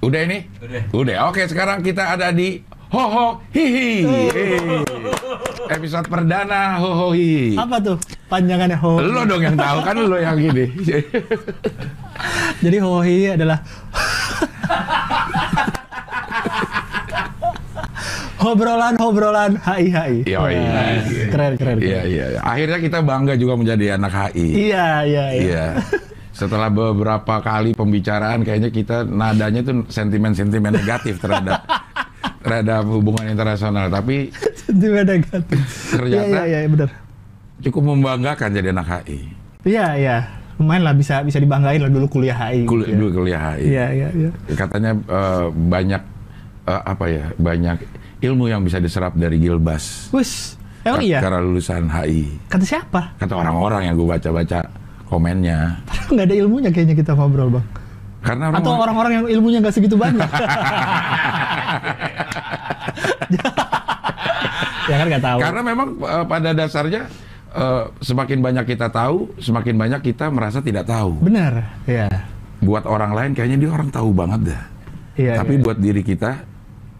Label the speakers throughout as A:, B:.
A: Udah ini?
B: Udah.
A: Udah. Oke, sekarang kita ada di Hoho Hihi. Hei. Episode perdana Hoho Hihi.
C: Apa tuh panjangannya ho?
A: Lo dong yang tahu kan lo yang gini.
C: Jadi hohi adalah Hobrolan hobrolan HI HI.
A: Yoi.
C: Wah, Keren keren.
A: Iya,
C: keren.
A: iya. iya. Akhirnya kita bangga juga menjadi anak HI.
C: Iya iya iya.
A: Setelah beberapa kali pembicaraan, kayaknya kita nadanya tuh sentimen-sentimen negatif terhadap terhadap hubungan internasional. Tapi
C: Sentimen negatif.
A: Ternyata-
C: iya iya benar.
A: cukup membanggakan jadi anak HI.
C: Iya iya. Lumayan lah bisa bisa dibanggain lah dulu kuliah HI.
A: Kul
C: gitu ya.
A: Dulu kuliah HI.
C: Iya iya iya.
A: Katanya eh, banyak eh, apa ya? Banyak ilmu yang bisa diserap dari Gilbas.
C: Wus. Emang
A: Ka-
C: iya?
A: Karena lulusan HI.
C: Kata siapa?
A: Kata orang-orang yang gue baca-baca komennya.
C: Padahal nggak ada ilmunya kayaknya kita ngobrol bang.
A: Karena
C: Atau
A: orang
C: orang-orang yang ilmunya nggak segitu banyak. ya kan nggak tahu.
A: Karena memang eh, pada dasarnya eh, semakin banyak kita tahu, semakin banyak kita merasa tidak tahu.
C: Benar. Iya.
A: Buat orang lain kayaknya dia orang tahu banget dah.
C: Iya.
A: Tapi
C: iya.
A: buat diri kita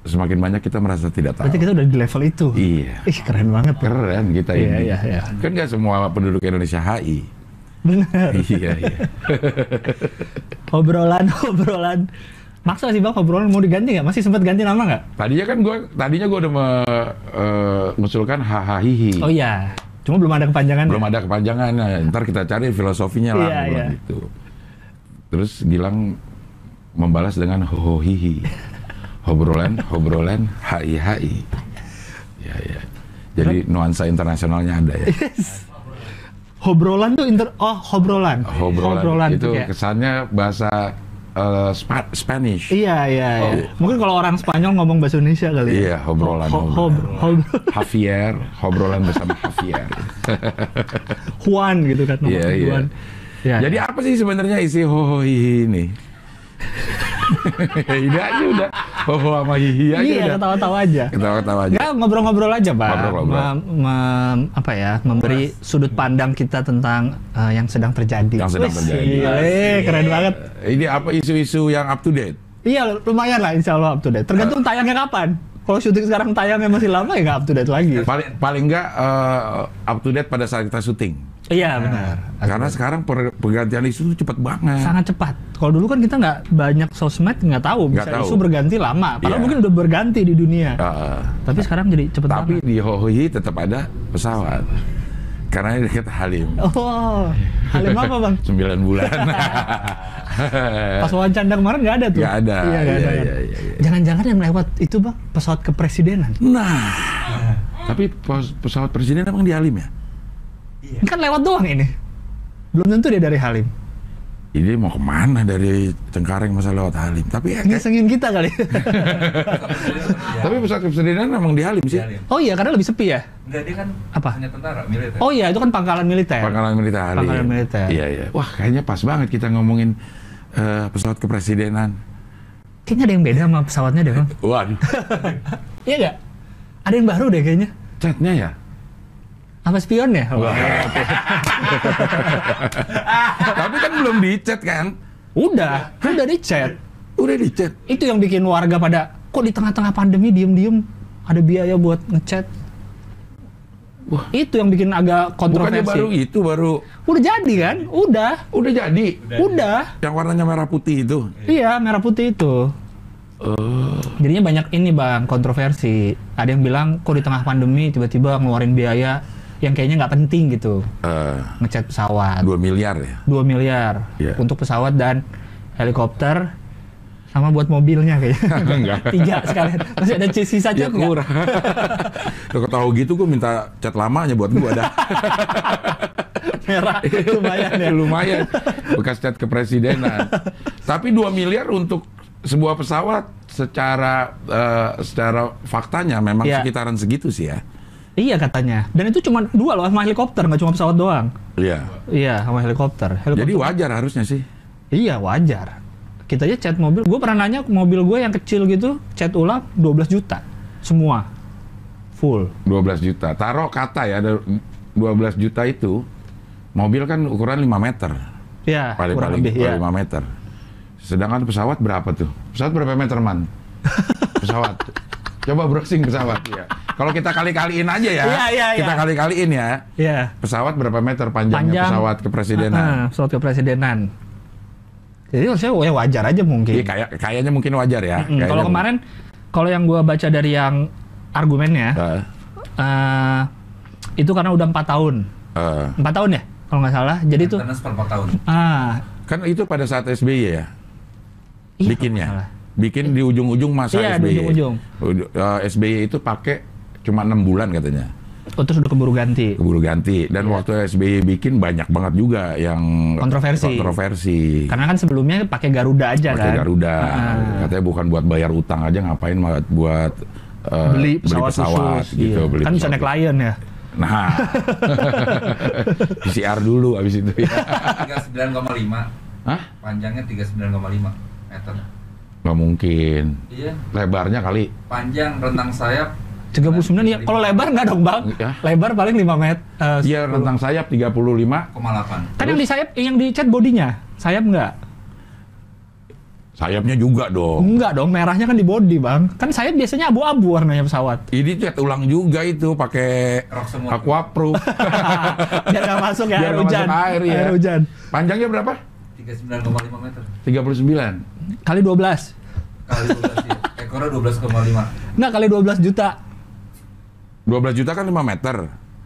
A: semakin banyak kita merasa tidak tahu.
C: Berarti kita udah di level itu.
A: Iya.
C: Ih keren banget.
A: Keren kita
C: Iya,
A: ini.
C: iya, iya.
A: Kan nggak semua penduduk Indonesia HI.
C: Benar.
A: iya, iya.
C: Obrolan obrolan. Maksa sih bang obrolan mau diganti nggak? Masih sempat ganti nama nggak?
A: Tadinya kan gua tadinya gua udah me- eh, mengusulkan hahahihi.
C: Oh iya. Cuma belum ada kepanjangan.
A: Belum ada kepanjangannya. Ntar kita cari filosofinya lah
C: Iya, iya.
A: gitu. Terus Gilang membalas dengan hohohihi. Hobrolan, hobrolan, hi hi. Ya, ya. Jadi nuansa internasionalnya ada ya.
C: Hobrolan tuh inter. Oh hobrolan.
A: Hobrolan, itu
C: tuh kayak-
A: kesannya bahasa eh, Spa- Spanish.
C: Iya iya. iya. Mungkin kalau orang Spanyol ngomong bahasa Indonesia kali ya.
A: Iya, hobrolan,
C: Ho- ho-
A: hobrolan.
C: hob-
A: Javier, hobrolan bersama Javier.
C: Juan gitu kan.
A: Iya,
C: ngomong
A: iya.
C: Iya.
A: Jadi apa sih sebenarnya isi hohohihi ini? ini aja udah hoho sama hihi aja
C: iya
A: udah.
C: ketawa-tawa aja.
A: Ketawa-ketawa aja.
C: Ya ngobrol-ngobrol aja, Pak.
A: Ngobrol-ngobrol.
C: Mem- mem- apa ya? Memberi sudut pandang kita tentang eh, yang sedang terjadi.
A: Yang sedang
C: Wih,
A: terjadi.
C: gile, keren banget.
A: Ini apa isu-isu yang up to date?
C: Iya, lumayan lah insya Allah up to date. Tergantung tayangnya kapan. Kalau syuting sekarang tayangnya masih lama ya nggak up to date lagi.
A: Paling paling enggak eh, up to date pada saat kita syuting.
C: Iya benar.
A: Karena sekarang per- pergantian isu itu cepat banget.
C: sangat cepat. Kalau dulu kan kita nggak banyak sosmed nggak tahu bisa
A: Nggak tahu.
C: isu berganti lama. Padahal
A: Iya.
C: mungkin udah berganti di dunia.
A: Eh,
C: Tapi sekarang jadi cepet
A: tapi
C: banget.
A: di hohohi tetap ada pesawat. Karena dekat Halim.
C: Oh, Halim apa bang?
A: 9 bulan.
C: Pas wawancara kemarin nggak ada tuh.
A: Nggak ada.
C: Iya, nggak
A: Iya,
C: ada.
A: iya, iya, iya.
C: Jangan-jangan yang lewat itu bang pesawat kepresidenan.
A: Nah, tapi pesawat presiden emang di Halim ya?
C: Ini Kan lewat doang ini. Belum tentu dia dari Halim.
A: Ini mau ke mana dari Cengkareng masa lewat Halim? Tapi ya,
C: Ngisengin kita kali.
A: tapi pesawat kepresidenan emang di Halim sih.
C: Oh iya, karena lebih sepi ya.
B: Enggak, dia kan
C: Apa?
B: hanya tentara, militer.
C: Oh iya, itu kan pangkalan militer.
A: Pangkalan militer.
C: Pangkalan militer.
A: Iya iya. Wah kayaknya pas banget kita ngomongin eh, pesawat kepresidenan.
C: Kayaknya ada yang beda sama pesawatnya deh bang.
A: Waduh.
C: Iya nggak? Ada yang baru deh kayaknya.
A: Catnya ya?
C: Apa spion ya?
A: tapi kan belum dicat kan?
C: Udah, udah dicet.
A: Udah dicat.
C: Itu yang bikin warga pada kok di tengah-tengah pandemi diem-diem ada biaya buat ngechat.
A: Wah.
C: Itu yang bikin agak
A: Bukannya
C: kontroversi.
A: baru itu baru
C: Udah jadi kan? Udah.
A: udah jadi.
C: Udah.
A: Yang warnanya merah putih itu.
C: Iya, merah putih itu.
A: Oh.
C: Jadinya banyak ini bang, kontroversi. Ada yang bilang kok di tengah pandemi tiba-tiba ngeluarin biaya yang kayaknya nggak penting gitu.
A: Eh,
C: Ngecat pesawat.
A: 2 miliar ya.
C: 2 miliar
A: Iya.
C: untuk pesawat dan helikopter sama buat mobilnya kayaknya.
A: Enggak.
C: Tiga sekalian. Masih ada sisa
A: Ya
C: cat nggak?
A: kurang. Kalau tahu gitu gue minta cat lamanya buat gue ada.
C: Merah. Lumayan ya.
A: Lumayan. Bekas cat kepresidenan. Tapi 2 miliar untuk sebuah pesawat secara eh, secara faktanya memang
C: Iya.
A: sekitaran segitu sih ya.
C: Iya katanya. Dan itu cuma dua loh sama helikopter, nggak cuma pesawat doang.
A: Iya.
C: Iya, sama helikopter. helikopter.
A: Jadi wajar harusnya sih.
C: Iya, wajar. Kita aja cat mobil. Gue pernah nanya mobil gue yang kecil gitu, cat ulang 12 juta. Semua. Full.
A: 12 juta. Taruh kata ya ada 12 juta itu mobil kan ukuran 5 meter.
C: Ya, kurang
A: Paling-paling
C: lebih. Ya.
A: 5 meter. Sedangkan pesawat berapa tuh? Pesawat berapa meter man? Pesawat. Coba browsing pesawat ya. Kalau kita kali-kaliin aja ya.
C: Iya, iya,
A: kita
C: iya.
A: kali-kaliin ya.
C: Iya.
A: Pesawat berapa meter panjangnya
C: Panjang.
A: pesawat kepresidenan?
C: Ah, pesawat kepresidenan. Jadi harusnya ya wajar aja mungkin.
A: Iya kayak kayaknya mungkin wajar ya.
C: Mm,
A: Kayaknya
C: kalau kemarin, kalau yang gua baca dari yang argumennya,
A: Eh,
C: eh, itu karena udah empat tahun,
A: eh,
C: empat tahun ya, kalau nggak salah. Jadi itu,
B: per 4 tahun.
C: ah,
A: kan itu pada saat SBY ya
C: iya,
A: bikinnya. Bikin di ujung-ujung masa
C: Iya, di
A: SBY.
C: ujung-ujung.
A: Udu- eh, SBY itu pakai cuma enam bulan katanya.
C: Oh, terus udah keburu ganti.
A: keburu ganti dan waktu SBY bikin banyak banget juga yang
C: Kontroversi.
A: kontroversi
C: Karena kan sebelumnya pakai Garuda aja
A: pakai
C: kan.
A: Garuda
C: Ah.
A: katanya bukan buat bayar utang aja ngapain malah buat eh,
C: beli pesawat, khusus,
A: gitu
C: iya.
A: beli
C: kan bisa
A: pesawat.
C: naik Lion ya.
A: nah PCR dulu abis itu ya
B: 39,5.
A: Hah?
B: Panjangnya 39,5 meter.
A: nggak mungkin
B: Iya.
A: lebarnya kali
B: Panjang rentang sayap
C: 39 ya. Kalau lebar nggak dong bang?
A: Ya.
C: Lebar paling 5 meter. eh,
A: Iya
C: 10.
A: rentang sayap 35
B: 0,8.
C: Kan yang di sayap, yang di cat bodinya, sayap nggak?
A: sayapnya juga dong
C: Enggak dong, merahnya kan di body bang. Kan sayap biasanya abu-abu warnanya pesawat.
A: ini cat ulang juga itu pakai aquaproof
C: Biar nggak masuk ya
A: Biar
C: air hujan.
A: masuk air, ya.
C: hujan.
A: panjangnya berapa
B: 39,5 meter.
A: 39
C: Kali 12.
B: Kali 12 ya. Ekornya 12,5.
C: Enggak kali 12 juta.
A: 12 juta kan 5 meter.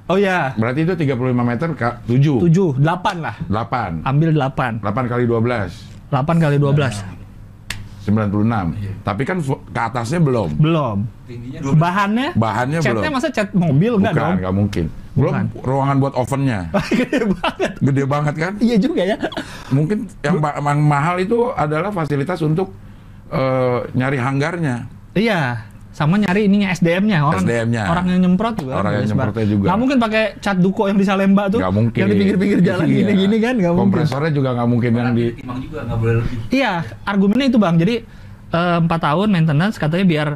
C: Oh ya,
A: Berarti itu 35 meter ka, 7.
C: 7, 8 lah.
A: 8.
C: Ambil 8.
A: 8 kali 12.
C: 8 kali 12.
A: 96.
C: Iya.
A: Tapi kan ke atasnya belum.
C: Belum.
B: Tingginya 12.
C: Bahannya?
A: Bahannya
C: Catnya
A: belum.
C: masa cat mobil enggak
A: Bukan,
C: dong?
A: nggak mungkin. Belum
C: Bukan.
A: ruangan buat ovennya.
C: Gede banget.
A: Gede banget kan?
C: Iya juga ya.
A: Mungkin yang, ma- yang mahal itu adalah fasilitas untuk eh, nyari hanggarnya.
C: Iya. Sama nyari ininya SDM-nya orang
A: SDM-nya.
C: orang yang nyemprot juga
A: Orang yang nyemprotnya juga.
C: nggak mungkin pakai cat duko yang di Salemba tuh
A: Nggak mungkin.
C: yang di pinggir-pinggir jalan
A: Iya.
C: gini-gini kan nggak mungkin
A: Kompresornya juga nggak mungkin yang di...
B: Timang juga nggak boleh lebih.
C: iya argumennya itu bang jadi eh, empat tahun maintenance katanya biar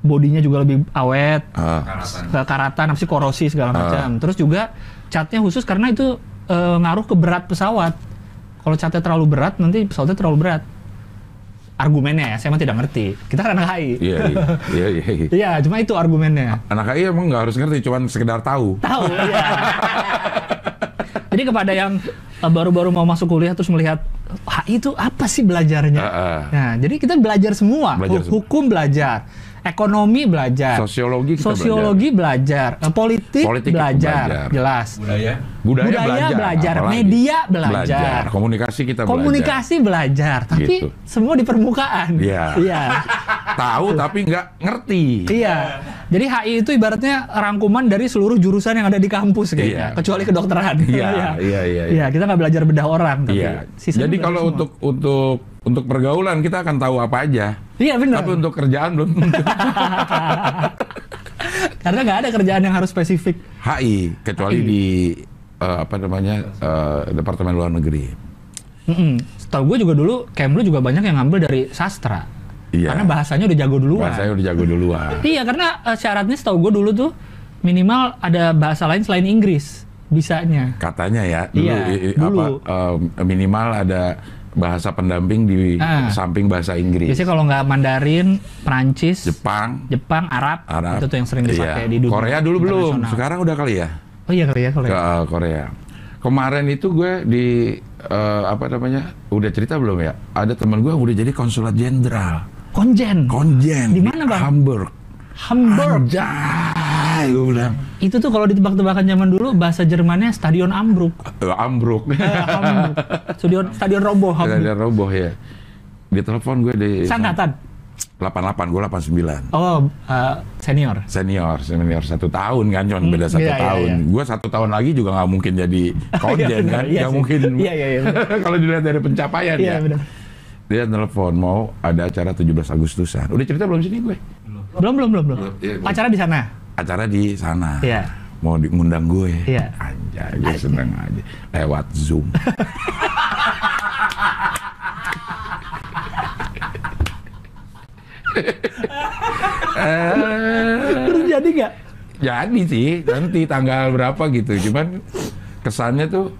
C: bodinya juga lebih awet
A: Ah,
B: Karatan.
C: kekaratan apa sih korosi segala
A: Ah.
C: macam terus juga catnya khusus karena itu eh, ngaruh ke berat pesawat kalau catnya terlalu berat nanti pesawatnya terlalu berat argumennya ya saya mah tidak ngerti kita kan anak HI
A: iya, iya, iya, iya, iya.
C: iya cuma itu argumennya
A: Anak AI emang nggak harus ngerti, cuman sekedar tahu.
C: tahu ya. Jadi kepada yang uh, baru-baru mau masuk kuliah terus melihat HI itu apa sih belajarnya?
A: Ah, ah.
C: Nah, jadi kita belajar semua.
A: Belajar semua.
C: Hukum belajar, ekonomi belajar,
A: Sosiologi kita
C: sosiologi belajar, eh, politik,
A: Politik
C: belajar,
A: belajar.
C: jelas.
B: Budaya.
A: Budaya,
C: Budaya belajar,
A: apalagi?
C: media belajar.
A: komunikasi kita belajar.
C: Komunikasi belajar, tapi
A: Gitu.
C: semua di permukaan.
A: Iya.
C: Iya.
A: Tahu tapi nggak ngerti.
C: Iya. Jadi HI itu ibaratnya rangkuman dari seluruh jurusan yang ada di kampus kayaknya,
A: Iya.
C: kecuali kedokteran.
A: Iya, iya, iya, iya.
C: Iya, kita nggak belajar bedah orang, tapi
A: Iya. Jadi
C: belajar
A: kalau
C: semua.
A: untuk untuk untuk pergaulan kita akan tahu apa aja.
C: Iya benar.
A: Tapi untuk kerjaan belum tentu.
C: Karena nggak ada kerjaan yang harus spesifik.
A: HI kecuali di eh, apa namanya eh, Departemen Luar Negeri.
C: Mm-mm. Setahu gue juga dulu, Kemlu juga banyak yang ngambil dari sastra.
A: Iya.
C: Karena bahasanya udah jago duluan.
A: Bahasanya udah jago duluan.
C: Iya, karena eh, syaratnya setahu gue dulu tuh minimal ada bahasa lain selain Inggris bisanya.
A: Katanya ya dulu,
C: Iya,
A: i- i-
C: dulu.
A: apa eh, minimal ada bahasa pendamping di
C: Ah.
A: samping bahasa Inggris.
C: Biasanya kalau nggak Mandarin, Perancis,
A: Jepang,
C: Jepang, Arab,
A: Arab.
C: itu tuh yang sering dipakai
A: Iya.
C: di dunia.
A: Korea dulu belum. Sekarang udah kali ya
C: Oh iya kali ya kalau
A: ke eh, Korea. Kemarin itu gue di eh, apa namanya? Udah cerita belum ya? Ada teman gue udah jadi konsulat jenderal.
C: Konjen.
A: Konjen
C: Di mana, Bang?
A: Hamburg.
C: Hamburg.
A: Anjay, gue bilang.
C: Itu tuh kalau ditebak-tebakan zaman dulu bahasa Jermannya Stadion Ambruk.
A: Eh, Ambruk.
C: Eh, Hamburg. Stadion Stadion roboh Hamburg.
A: Ada roboh ya. Di telepon gue di
C: Sangkatan.
A: 88, gue 89.
C: Oh, eh, senior.
A: Senior, senior satu tahun kan, cuma beda satu
C: iya, iya,
A: tahun.
C: iya.
A: Gue satu tahun lagi juga nggak mungkin jadi konjen
C: benar,
A: kan,
C: iya
A: nggak
C: sih.
A: mungkin.
C: Iya, iya, iya,
A: Kalau dilihat dari pencapaian
C: Iya,
A: ya.
C: benar.
A: Dia telepon mau ada acara 17 Agustusan. Udah cerita belum sini gue?
C: Belum, belum, belum, belum.
A: Iya, belum.
C: Acara di sana.
A: Acara di sana.
C: Iya.
A: Mau diundang gue.
C: Iya.
A: Anjay, gue seneng aja. Lewat Zoom.
C: Terus jadi nggak?
A: Jadi sih, nanti tanggal berapa gitu. Cuman kesannya tuh,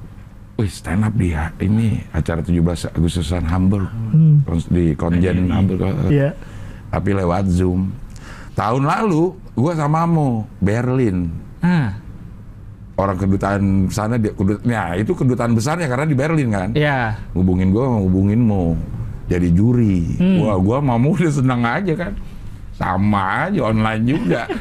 A: wih stand up dia. Ini acara 17 Agustusan Hamburg.
C: Hmm.
A: di konjen hampir ke-
C: Iya.
A: tapi lewat Zoom. Tahun lalu gua sama Mo Berlin.
C: Ah,
A: Orang kedutaan sana dia kedut, nah itu kedutaan besarnya karena di Berlin kan.
C: iya.
A: Hubungin gua hubungin Mo jadi juri.
C: Hmm.
A: Wah, gua sama Mo udah seneng aja kan. Sama aja online juga.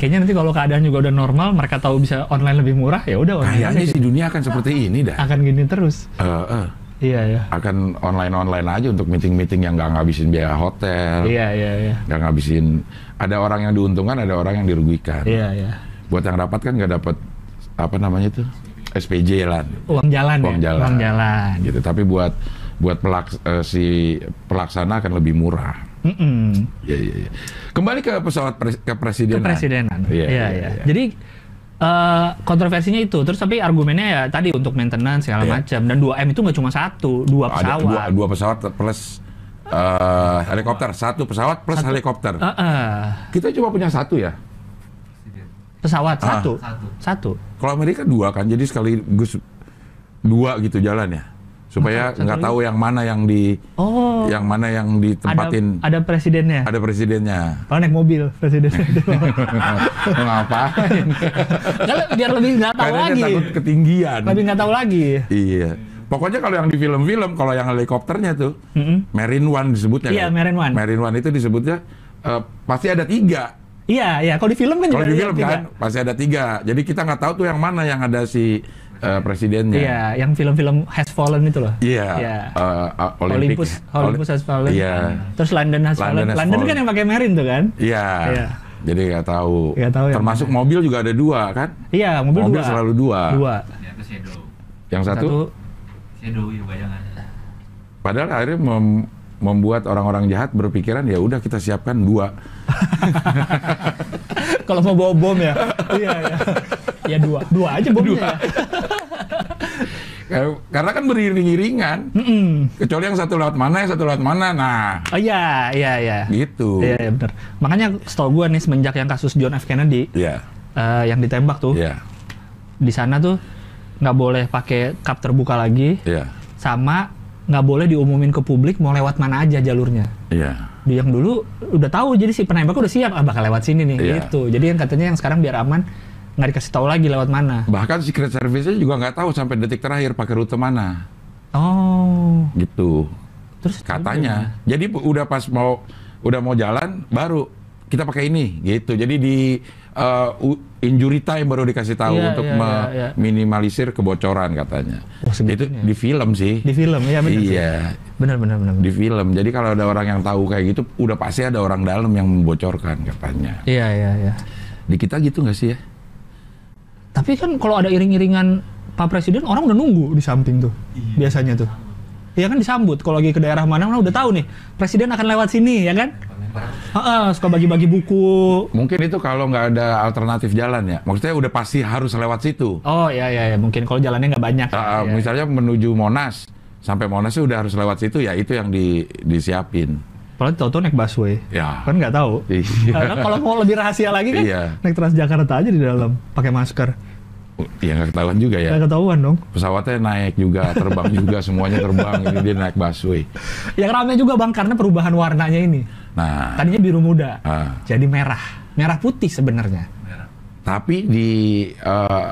C: Kayaknya nanti kalau keadaan juga udah normal, mereka tahu bisa online lebih murah, ya udah online
A: Kayaknya
C: aja
A: sih dunia akan seperti ini dah.
C: akan gini terus.
A: Eh, eh.
C: Iya, iya.
A: akan online-online aja untuk meeting-meeting yang nggak ngabisin biaya hotel,
C: Iya, iya, iya.
A: nggak ngabisin. Ada orang yang diuntungkan, ada orang yang dirugikan.
C: Iya, iya.
A: Buat yang dapat kan nggak dapat apa namanya itu SPJ lah,
C: Uang jalan
A: Uang
C: ya.
A: jalan.
C: Uang jalan.
A: gitu. Tapi buat buat pelaks- eh, si pelaksana akan lebih murah.
C: Mm-mm.
A: Iya, iya, iya. Kembali ke pesawat pres- ke presiden.
C: Kepresidenan.
A: Iya,
C: Iya,
A: iya,
C: iya.
A: iya.
C: Jadi eh, kontroversinya itu, terus tapi argumennya ya tadi untuk maintenance segala
A: Iya.
C: macam dan 2M itu nggak cuma satu, dua
A: Ada
C: pesawat.
A: dua, dua pesawat plus eh, helikopter, satu pesawat plus helikopter.
C: Eh, eh,
A: Kita cuma punya satu ya.
C: Pesawat
A: Ah.
C: satu.
B: Satu.
C: Satu.
A: Kalau Amerika dua kan, jadi sekaligus dua gitu jalan ya, supaya nggak tahu yang mana yang di,
C: Oh.
A: yang mana yang
C: ada
A: ditempatin
C: ada presidennya.
A: ada, presidennya.
C: Kalau naik mobil presiden.
A: Ngapain?
C: Kalau biar lebih nggak tahu
A: Karena dia
C: lagi.
A: takut ketinggian.
C: Lebih nggak tahu lagi.
A: Iya. Pokoknya kalau yang di film-film, kalau yang helikopternya tuh,
C: Mm-mm.
A: Marine One disebutnya.
C: Iya,
A: kan?
C: Marine One.
A: Marine One itu disebutnya eh, pasti ada tiga.
C: Iya, iya. Kalau di film kan
A: Kalau di film
C: tiga.
A: kan pasti ada tiga. Jadi kita nggak tahu tuh yang mana yang ada si eh, presidennya.
C: Iya, yang film-film Has Fallen itu loh.
A: Iya.
C: Iya.
A: eh, uh, Olympic.
C: Olympus, Olympus Has Fallen.
A: Iya.
C: Terus London Has
A: London
C: Fallen.
A: Has
C: London
A: Fallen.
C: kan yang pakai Marine tuh kan?
A: Iya.
C: Iya.
A: Jadi nggak tahu.
C: Nggak tahu yang
A: Termasuk mobil juga ada dua kan?
C: Iya, mobil,
A: Mobil
C: dua.
A: selalu dua.
C: Dua.
B: Ternyata shadow.
A: Yang satu,
C: Satu.
B: Shadow ya bayangan.
A: padahal akhirnya mem- membuat orang-orang jahat berpikiran ya udah kita siapkan dua.
C: Kalau mau bawa bom ya. iya, iya. Ya dua. Dua aja bomnya ya.
A: Karena kan beriring-iringan.
C: Mm-mm.
A: Kecuali yang satu lewat mana, yang satu lewat mana. Nah,
C: Oh iya, iya, iya.
A: gitu.
C: Iya, iya benar. Makanya setahu gue nih semenjak yang kasus John F Kennedy
A: Iya.
C: eh, yang ditembak tuh
A: Iya.
C: di sana tuh nggak boleh pakai cup terbuka lagi,
A: Iya.
C: sama nggak boleh diumumin ke publik mau lewat mana aja jalurnya.
A: Iya.
C: Di yang dulu udah tahu jadi si penembak udah siap ah bakal lewat sini nih
A: Iya.
C: gitu. Jadi yang katanya yang sekarang biar aman nggak dikasih tahu lagi lewat mana.
A: Bahkan Secret Service-nya juga nggak tahu sampai detik terakhir pakai rute mana.
C: Oh,
A: Gitu.
C: terus
A: Katanya. Jadi udah pas mau udah mau jalan baru kita pakai ini gitu. Jadi di uh, injury time baru dikasih tahu
C: Iya,
A: untuk
C: iya, iya, iya.
A: meminimalisir kebocoran katanya.
C: Oh,
A: itu
C: segitunya.
A: di film sih.
C: di film ya benar.
A: Iya,
C: Benar benar benar.
A: di film. Jadi kalau ada orang yang tahu kayak gitu, udah pasti ada orang dalam yang membocorkan katanya.
C: Iya iya iya.
A: Di kita gitu nggak sih ya?
C: Tapi kan kalau ada iring-iringan Pak Presiden orang udah nunggu di samping tuh biasanya tuh. Iya kan disambut kalau lagi ke daerah mana mana udah tahu nih presiden akan lewat sini ya kan? Heeh, suka bagi-bagi buku.
A: Mungkin itu kalau nggak ada alternatif jalan ya. Maksudnya udah pasti harus lewat situ.
C: Oh iya iya ya. mungkin kalau jalannya nggak banyak.
A: Uh,
C: ya.
A: Misalnya menuju Monas, sampai Monas udah harus lewat situ ya itu yang di, disiapin.
C: Kalau tahu-tahu naik busway.
A: Ya.
C: Kan nggak tahu.
A: Iya.
C: Karena kalau mau lebih rahasia lagi kan
A: Iya.
C: naik Transjakarta aja di dalam pakai masker.
A: Ya nggak ketahuan juga ya.
C: Nggak ketahuan dong.
A: Pesawatnya naik juga, terbang juga, semuanya terbang. Ini dia naik busway.
C: Yang rame juga bang karena perubahan warnanya ini.
A: Nah,
C: Tadinya biru muda,
A: ah.
C: jadi merah. Merah putih sebenarnya.
A: Tapi di eh,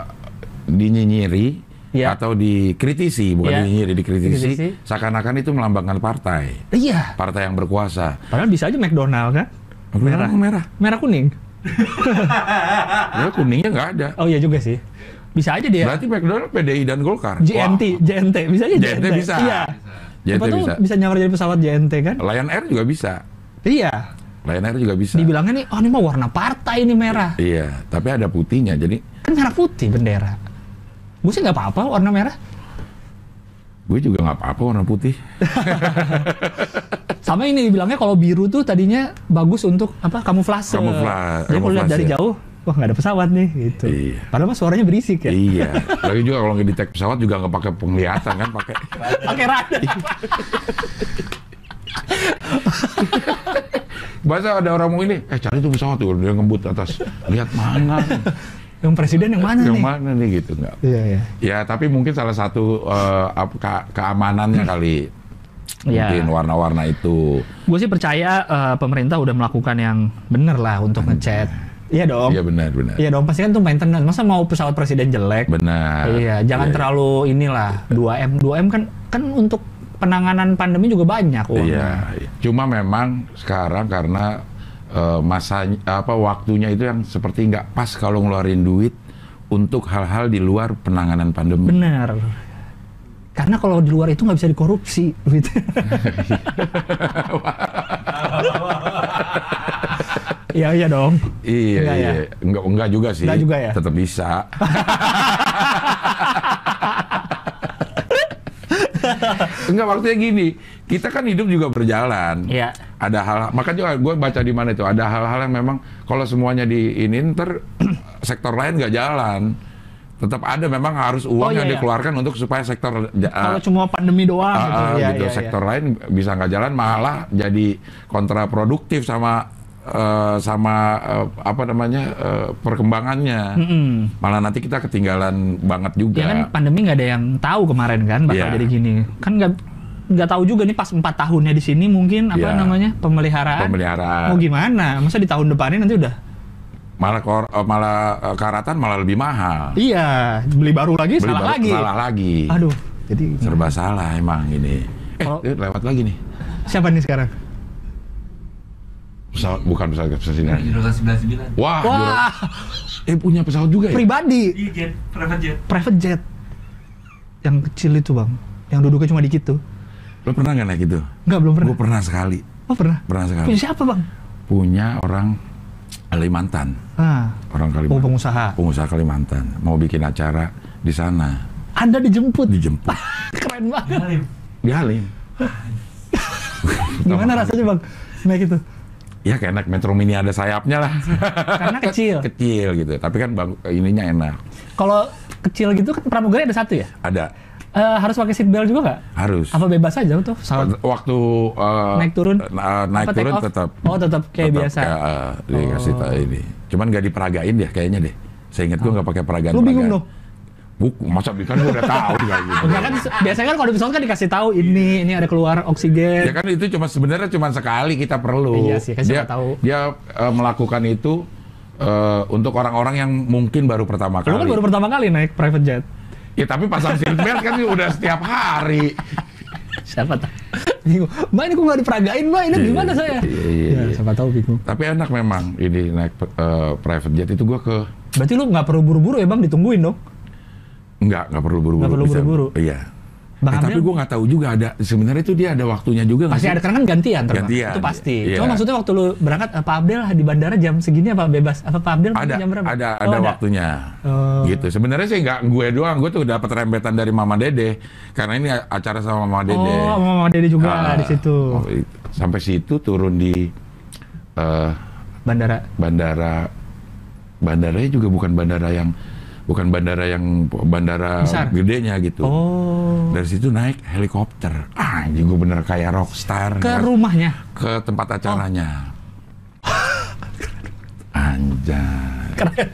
A: dinyinyiri
C: Iya.
A: atau dikritisi, bukan
C: Iya.
A: dinyinyiri, dikritisi,
C: Dikritisi.
A: seakan-akan itu melambangkan partai,
C: Iya.
A: partai yang berkuasa.
C: Padahal bisa aja McDonald kan?
A: Merah, merah.
C: Merah kuning.
A: Ya, kuningnya nggak ada.
C: Oh iya juga sih. Bisa aja dia.
A: Berarti McDonald, PDI dan Golkar.
C: JNT, JNT, bisa aja
A: JNT bisa.
C: Iya.
A: JNT
C: tuh
A: bisa.
C: bisa nyamar jadi pesawat JNT kan?
A: Lion Air juga bisa.
C: Iya.
A: Lion Air juga bisa.
C: Dibilangnya nih, oh ini mah warna partai ini merah.
A: Iya, tapi ada putihnya. Jadi
C: Kan merah putih bendera. Gue sih nggak apa-apa warna merah.
A: gue juga nggak apa-apa warna putih.
C: Sama ini dibilangnya kalau biru tuh tadinya bagus untuk apa kamuflase.
A: Kamufla-
C: Jadi kalau lihat
A: kamuflase.
C: dari jauh, wah nggak ada pesawat nih gitu.
A: Iya.
C: Padahal mah suaranya berisik ya.
A: iya. Lagi juga kalau nggak detect pesawat juga nggak pakai penglihatan kan, pakai
C: Pakai radar.
A: Bahasa ada orang mau ini, eh cari tuh pesawat tuh, dia ngebut atas. Lihat mana?
C: Yang presiden yang mana
A: yang
C: nih?
A: mana nih gitu nggak?
C: Iya iya.
A: Ya tapi mungkin salah satu eh, ap- ke- keamanannya kali
C: Iya.
A: mungkin warna-warna itu.
C: Gue sih percaya eh, pemerintah udah melakukan yang bener lah untuk ngechat. Iya dong.
A: Iya benar benar.
C: Iya dong, pasti kan tuh maintenance. Masa mau pesawat presiden jelek?
A: Benar.
C: Iya, jangan
A: Iya,
C: terlalu inilah 2M. 2M kan kan untuk penanganan pandemi juga banyak uangnya.
A: Iya, cuma memang sekarang karena eh, masanya apa waktunya itu yang seperti nggak pas kalau ngeluarin duit untuk hal-hal di luar penanganan pandemi.
C: Benar. Karena kalau di luar itu nggak bisa dikorupsi duit. Iya iya dong.
A: Iya,
C: Enggak ya?
A: iya. Enggak, enggak juga sih.
C: Enggak juga ya?
A: Tetap bisa. enggak waktunya gini. Kita kan hidup juga berjalan.
C: Iya.
A: Ada hal, makanya gue baca di mana itu ada hal-hal yang memang kalau semuanya di ini ntar sektor lain nggak jalan. Tetap ada memang harus uang
C: Oh, iya,
A: yang
C: iya.
A: dikeluarkan untuk supaya sektor ja-
C: Kalau cuma pandemi doang
A: Ah,
C: gitu.
A: ah,
C: Iya,
A: gitu.
C: iya,
A: sektor lain bisa nggak jalan malah jadi kontraproduktif sama eh, sama eh, apa namanya eh, perkembangannya.
C: Mm-mm.
A: Malah nanti kita ketinggalan banget juga.
C: Ya kan pandemi nggak ada yang tahu kemarin kan bakal
A: Iya.
C: jadi gini. Kan nggak nggak tahu juga nih pas empat tahunnya di sini mungkin apa
A: Iya.
C: namanya pemeliharaan.
A: Pemeliharaan.
C: Mau gimana? Masa di tahun depannya nanti udah?
A: Malah kor, malah karatan malah lebih mahal.
C: Iya, beli baru lagi
A: Beli
C: salah
A: baru-
C: lagi.
A: Salah lagi.
C: Aduh, jadi
A: Serba salah emang ini. Eh, eh, lewat lagi nih.
C: siapa nih sekarang?
A: Pesawat bukan pesawat kepresidenan.
B: Jurusan 99.
A: Wah,
C: Wah,
A: eh punya pesawat juga ya?
C: pribadi,
B: Iya, jet, private jet.
C: private jet. Yang kecil itu bang, yang duduknya cuma dikit tuh.
A: Lo pernah nggak naik itu?
C: Enggak, belum pernah.
A: Gue pernah sekali.
C: Oh pernah?
A: Pernah sekali.
C: Punya siapa bang?
A: Punya orang Kalimantan.
C: Ah,
A: Orang Kalimantan.
C: pengusaha.
A: pengusaha Kalimantan mau bikin acara di sana
C: Anda dijemput.
A: dijemput
C: Keren banget.
B: Halim.
A: di Halim
C: Gimana rasanya bang? Naik itu?
A: Ya kayak naik Metro Mini ada sayapnya lah
C: Karena kecil.
A: kecil gitu tapi kan bang, ininya enak
C: Kalau kecil gitu kan pramugari ada satu ya?
A: ada
C: Eh, harus pakai seat belt juga nggak?
A: harus
C: Apa bebas aja tuh? pesawat?
A: waktu uh,
C: Naik turun?
A: na- naik turun tetap
C: Oh tetap kayak
A: tetap
C: biasa.
A: kayak, uh, dikasih
C: Oh.
A: ini cuman nggak diperagain deh kayaknya deh saya ingat gua nggak pakai peragaan
C: Lu bingung?
A: Buku, masa kan gua udah tahu kayak gitu.
C: Enggak kan biasanya kan kalau pesawat kan dikasih tahu ini ini ada keluar oksigen.
A: Ya kan itu cuma sebenarnya cuma sekali kita perlu.
C: Iya sih, kan
A: dia
C: tahu.
A: dia eh, melakukan itu eh, untuk orang-orang yang mungkin baru pertama
C: Lu
A: kali.
C: kan baru pertama kali naik private jet.
A: Ya tapi pasang seatbelt kan udah setiap hari.
C: Siapa tahu? Mbak ini kok nggak diperagain mbak? Ini
A: Iya,
C: gimana
A: iya,
C: saya?
A: iya, iya,
C: Ya,
A: iya.
C: siapa tahu bingung.
A: Tapi enak memang ini naik eh, private jet itu gua ke
C: Berarti lu nggak perlu buru-buru ya bang? Ditungguin dong.
A: Enggak enggak perlu buru-buru.
C: Nggak perlu buru-buru.
A: Iya.
C: Bang
A: Eh, tapi gua nggak tahu juga ada sebenarnya itu dia ada waktunya juga
C: Pasti ada karena kan gantian terbang.
A: Gantian,
C: Itu pasti.
A: iya.
C: Cuma maksudnya waktu lu berangkat Pak Abdel di bandara jam segini apa bebas? Apa Pak Abdel
A: ada
C: jam berapa?
A: ada
C: Oh,
A: ada waktunya
C: Oh.
A: gitu sebenarnya sih nggak gue doang gue tuh dapat rembetan dari Mama Dede karena ini acara sama Mama Dede
C: Oh, Mama Dede juga
A: Ah,
C: di situ.
A: oh, sampai situ turun di eh,
C: Bandara.
A: bandara bandaranya juga bukan bandara yang bukan bandara yang bandara
C: Besar?
A: gedenya gitu
C: Oh.
A: dari situ naik helikopter ah gue bener kayak rockstar
C: Ke
A: kan.
C: rumahnya.
A: ke tempat acaranya anjay
C: Keren.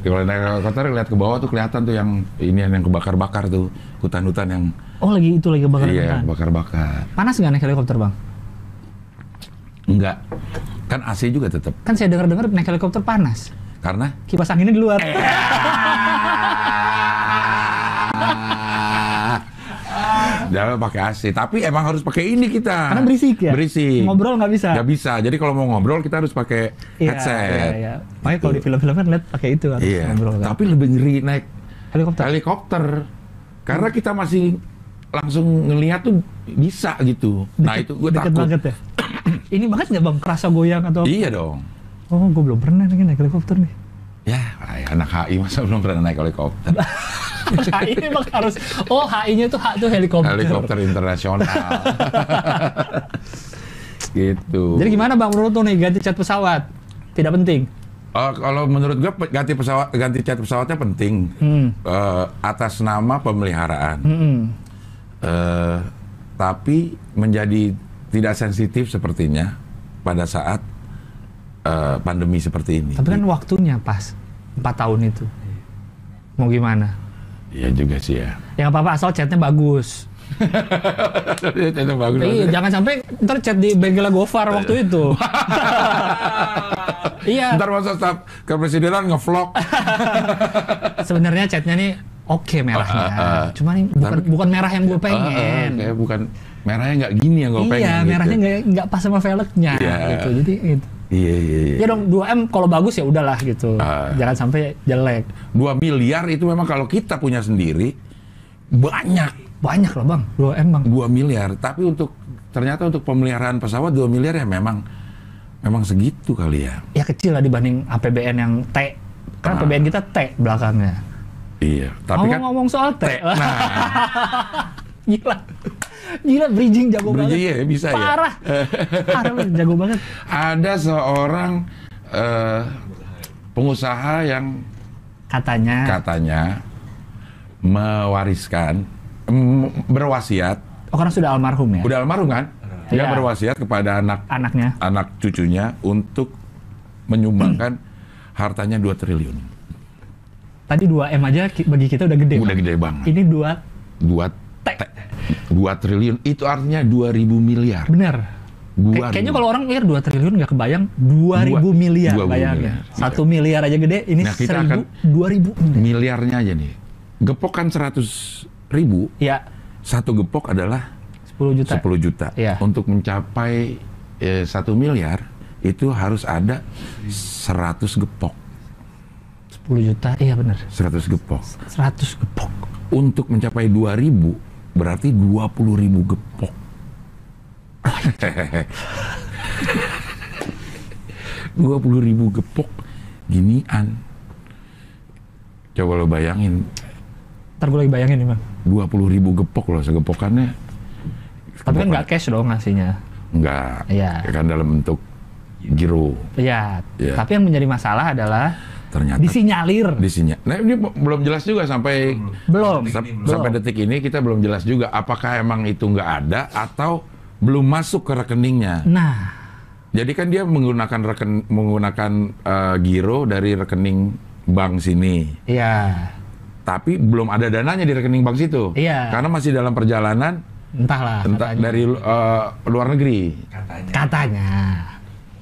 A: kalau naik helikopter lihat ke bawah tuh kelihatan tuh yang ini yang kebakar-bakar tuh hutan-hutan yang
C: Oh lagi itu lagi bakar
A: iya
C: hutan.
A: bakar-bakar
C: Panas nggak naik helikopter bang?
A: enggak kan AC juga tetap
C: Kan saya dengar-dengar naik helikopter panas.
A: Karena
C: Kipas anginnya di luar.
A: Jangan pakai AC, tapi emang harus pakai ini kita.
C: Karena berisik ya?
A: Berisik.
C: Ngobrol nggak bisa?
A: Nggak bisa. Jadi kalau mau ngobrol kita harus pakai
C: Iya,
A: headset.
C: Iya, iya. Makanya kalau di film-film kan lihat pakai itu harus
A: Iya.
C: ngobrol kan.
A: Tapi lebih ngeri naik
C: Helikopter.
A: helikopter. Karena kita masih langsung ngelihat tuh bisa gitu. nah
C: Deket-
A: itu gue takut.
C: banget ya. Ini banget nggak bang? Kerasa goyang atau?
A: Iya dong.
C: Oh, gue belum pernah nih naik helikopter nih.
A: Ya, anak HI masa belum pernah naik helikopter.
C: HI memang harus. Oh, HI-nya tuh H tuh helikopter.
A: helikopter internasional. gitu.
C: Jadi gimana bang menurut lu nih ganti cat pesawat? Tidak penting.
A: Eh, kalau menurut gue ganti pesawat ganti cat pesawatnya penting
C: Hmm.
A: Eh, atas nama pemeliharaan.
C: Mm-mm.
A: Eh, tapi menjadi tidak sensitif sepertinya pada saat eh, pandemi seperti ini.
C: Tapi kan waktunya pas empat tahun itu. Mau gimana?
A: Iya juga sih ya.
C: Ya nggak apa-apa asal catnya bagus.
A: itu bagus.
C: Iya, jangan sampai ntar chat di bengkel Gofar waktu itu. iya,
A: Ntar masa staf kepresidenan ngevlog.
C: sebenarnya chatnya nih oke merahnya.
A: Ah, ah, ah.
C: Cuma nih bukan
A: Tapi-
C: bukan merah yang gue
A: Ah, ah,
C: pengen.
A: kayak bukan merahnya nggak gini yang gue pengen.
C: iya,
A: gitu.
C: merahnya nggak nggak pas sama velgnya
A: Iya.
C: gitu. Jadi gitu.
A: Iya iya iya.
C: Ya dong 2M kalau bagus ya udahlah gitu.
A: Ah.
C: Jangan sampai jelek.
A: 2 miliar itu memang kalau kita punya sendiri banyak
C: Banyak loh Bang, 2M Bang.
A: 2 miliar. Tapi untuk ternyata untuk pemeliharaan pesawat 2 miliar ya memang memang segitu kali ya.
C: Ya kecil lah dibanding APBN yang T. Kan
A: Ah.
C: APBN kita T belakangnya.
A: Iya. Tapi kan
C: Ngomong-ngomong soal T.
A: nah,
C: Gila. Gila bridging jago
A: Bridging
C: banget.
A: iya, bisa ya.
C: Parah. Parah jago banget.
A: ada seorang eh, pengusaha yang
C: Katanya.
A: katanya mewariskan berwasiat
C: oh karena sudah almarhum ya?
A: udah almarhum kan dia
C: Iya.
A: berwasiat kepada anak
C: Anaknya.
A: anak cucunya untuk menyumbangkan hartanya 2 triliun
C: Tadi 2M aja ki- bagi kita udah gede.
A: udah
C: Bang.
A: gede banget
C: Ini 2
A: 2
C: T.
A: 2 triliun itu artinya 2000 miliar
C: Bener.
A: Dua
C: Kay- kayaknya
A: ribu.
C: kalau orang mikir 2 triliun nggak kebayang 2000
A: Dua-
C: miliar
A: 2000
C: bayangin.
A: miliar.
C: Satu miliar aja gede, ini
A: Nah, kita
C: 1000
A: akan-
C: 2000 miliar.
A: miliarnya aja nih gepok kan 100 ribu
C: Ya,
A: satu gepok adalah
C: 10 juta.
A: 10 juta.
C: Iya.
A: Untuk mencapai eh, satu miliar itu harus ada 100 gepok.
C: 10 juta, iya bener.
A: 100 gepok.
C: 100 gepok.
A: Untuk mencapai 2000 berarti 20 ribu gepok. Dua puluh ribu gepok ginian. Coba lo bayangin,
C: Ntar gue lagi bayangin nih bang.
A: 20 ribu gepok loh, segepokannya.
C: Tapi kan nggak cash dong ngasihnya.
A: Enggak,
C: Iya.
A: kan dalam bentuk giro.
C: Iya.
A: Iya.
C: Tapi yang menjadi masalah adalah
A: Ternyata
C: disinyalir.
A: di sini. Nah ini belum jelas juga sampai
C: Belum.
A: sa-
C: Belum.
A: sampai detik ini kita belum jelas juga apakah emang itu nggak ada atau belum masuk ke rekeningnya.
C: Nah,
A: Jadi kan dia menggunakan reken menggunakan eh, giro dari rekening bank sini,
C: iya.
A: tapi belum ada dananya di rekening bank situ.
C: Iya.
A: Karena masih dalam perjalanan
C: Entahlah.
A: entah
C: katanya.
A: dari eh, luar negeri.
B: katanya.
C: Katanya.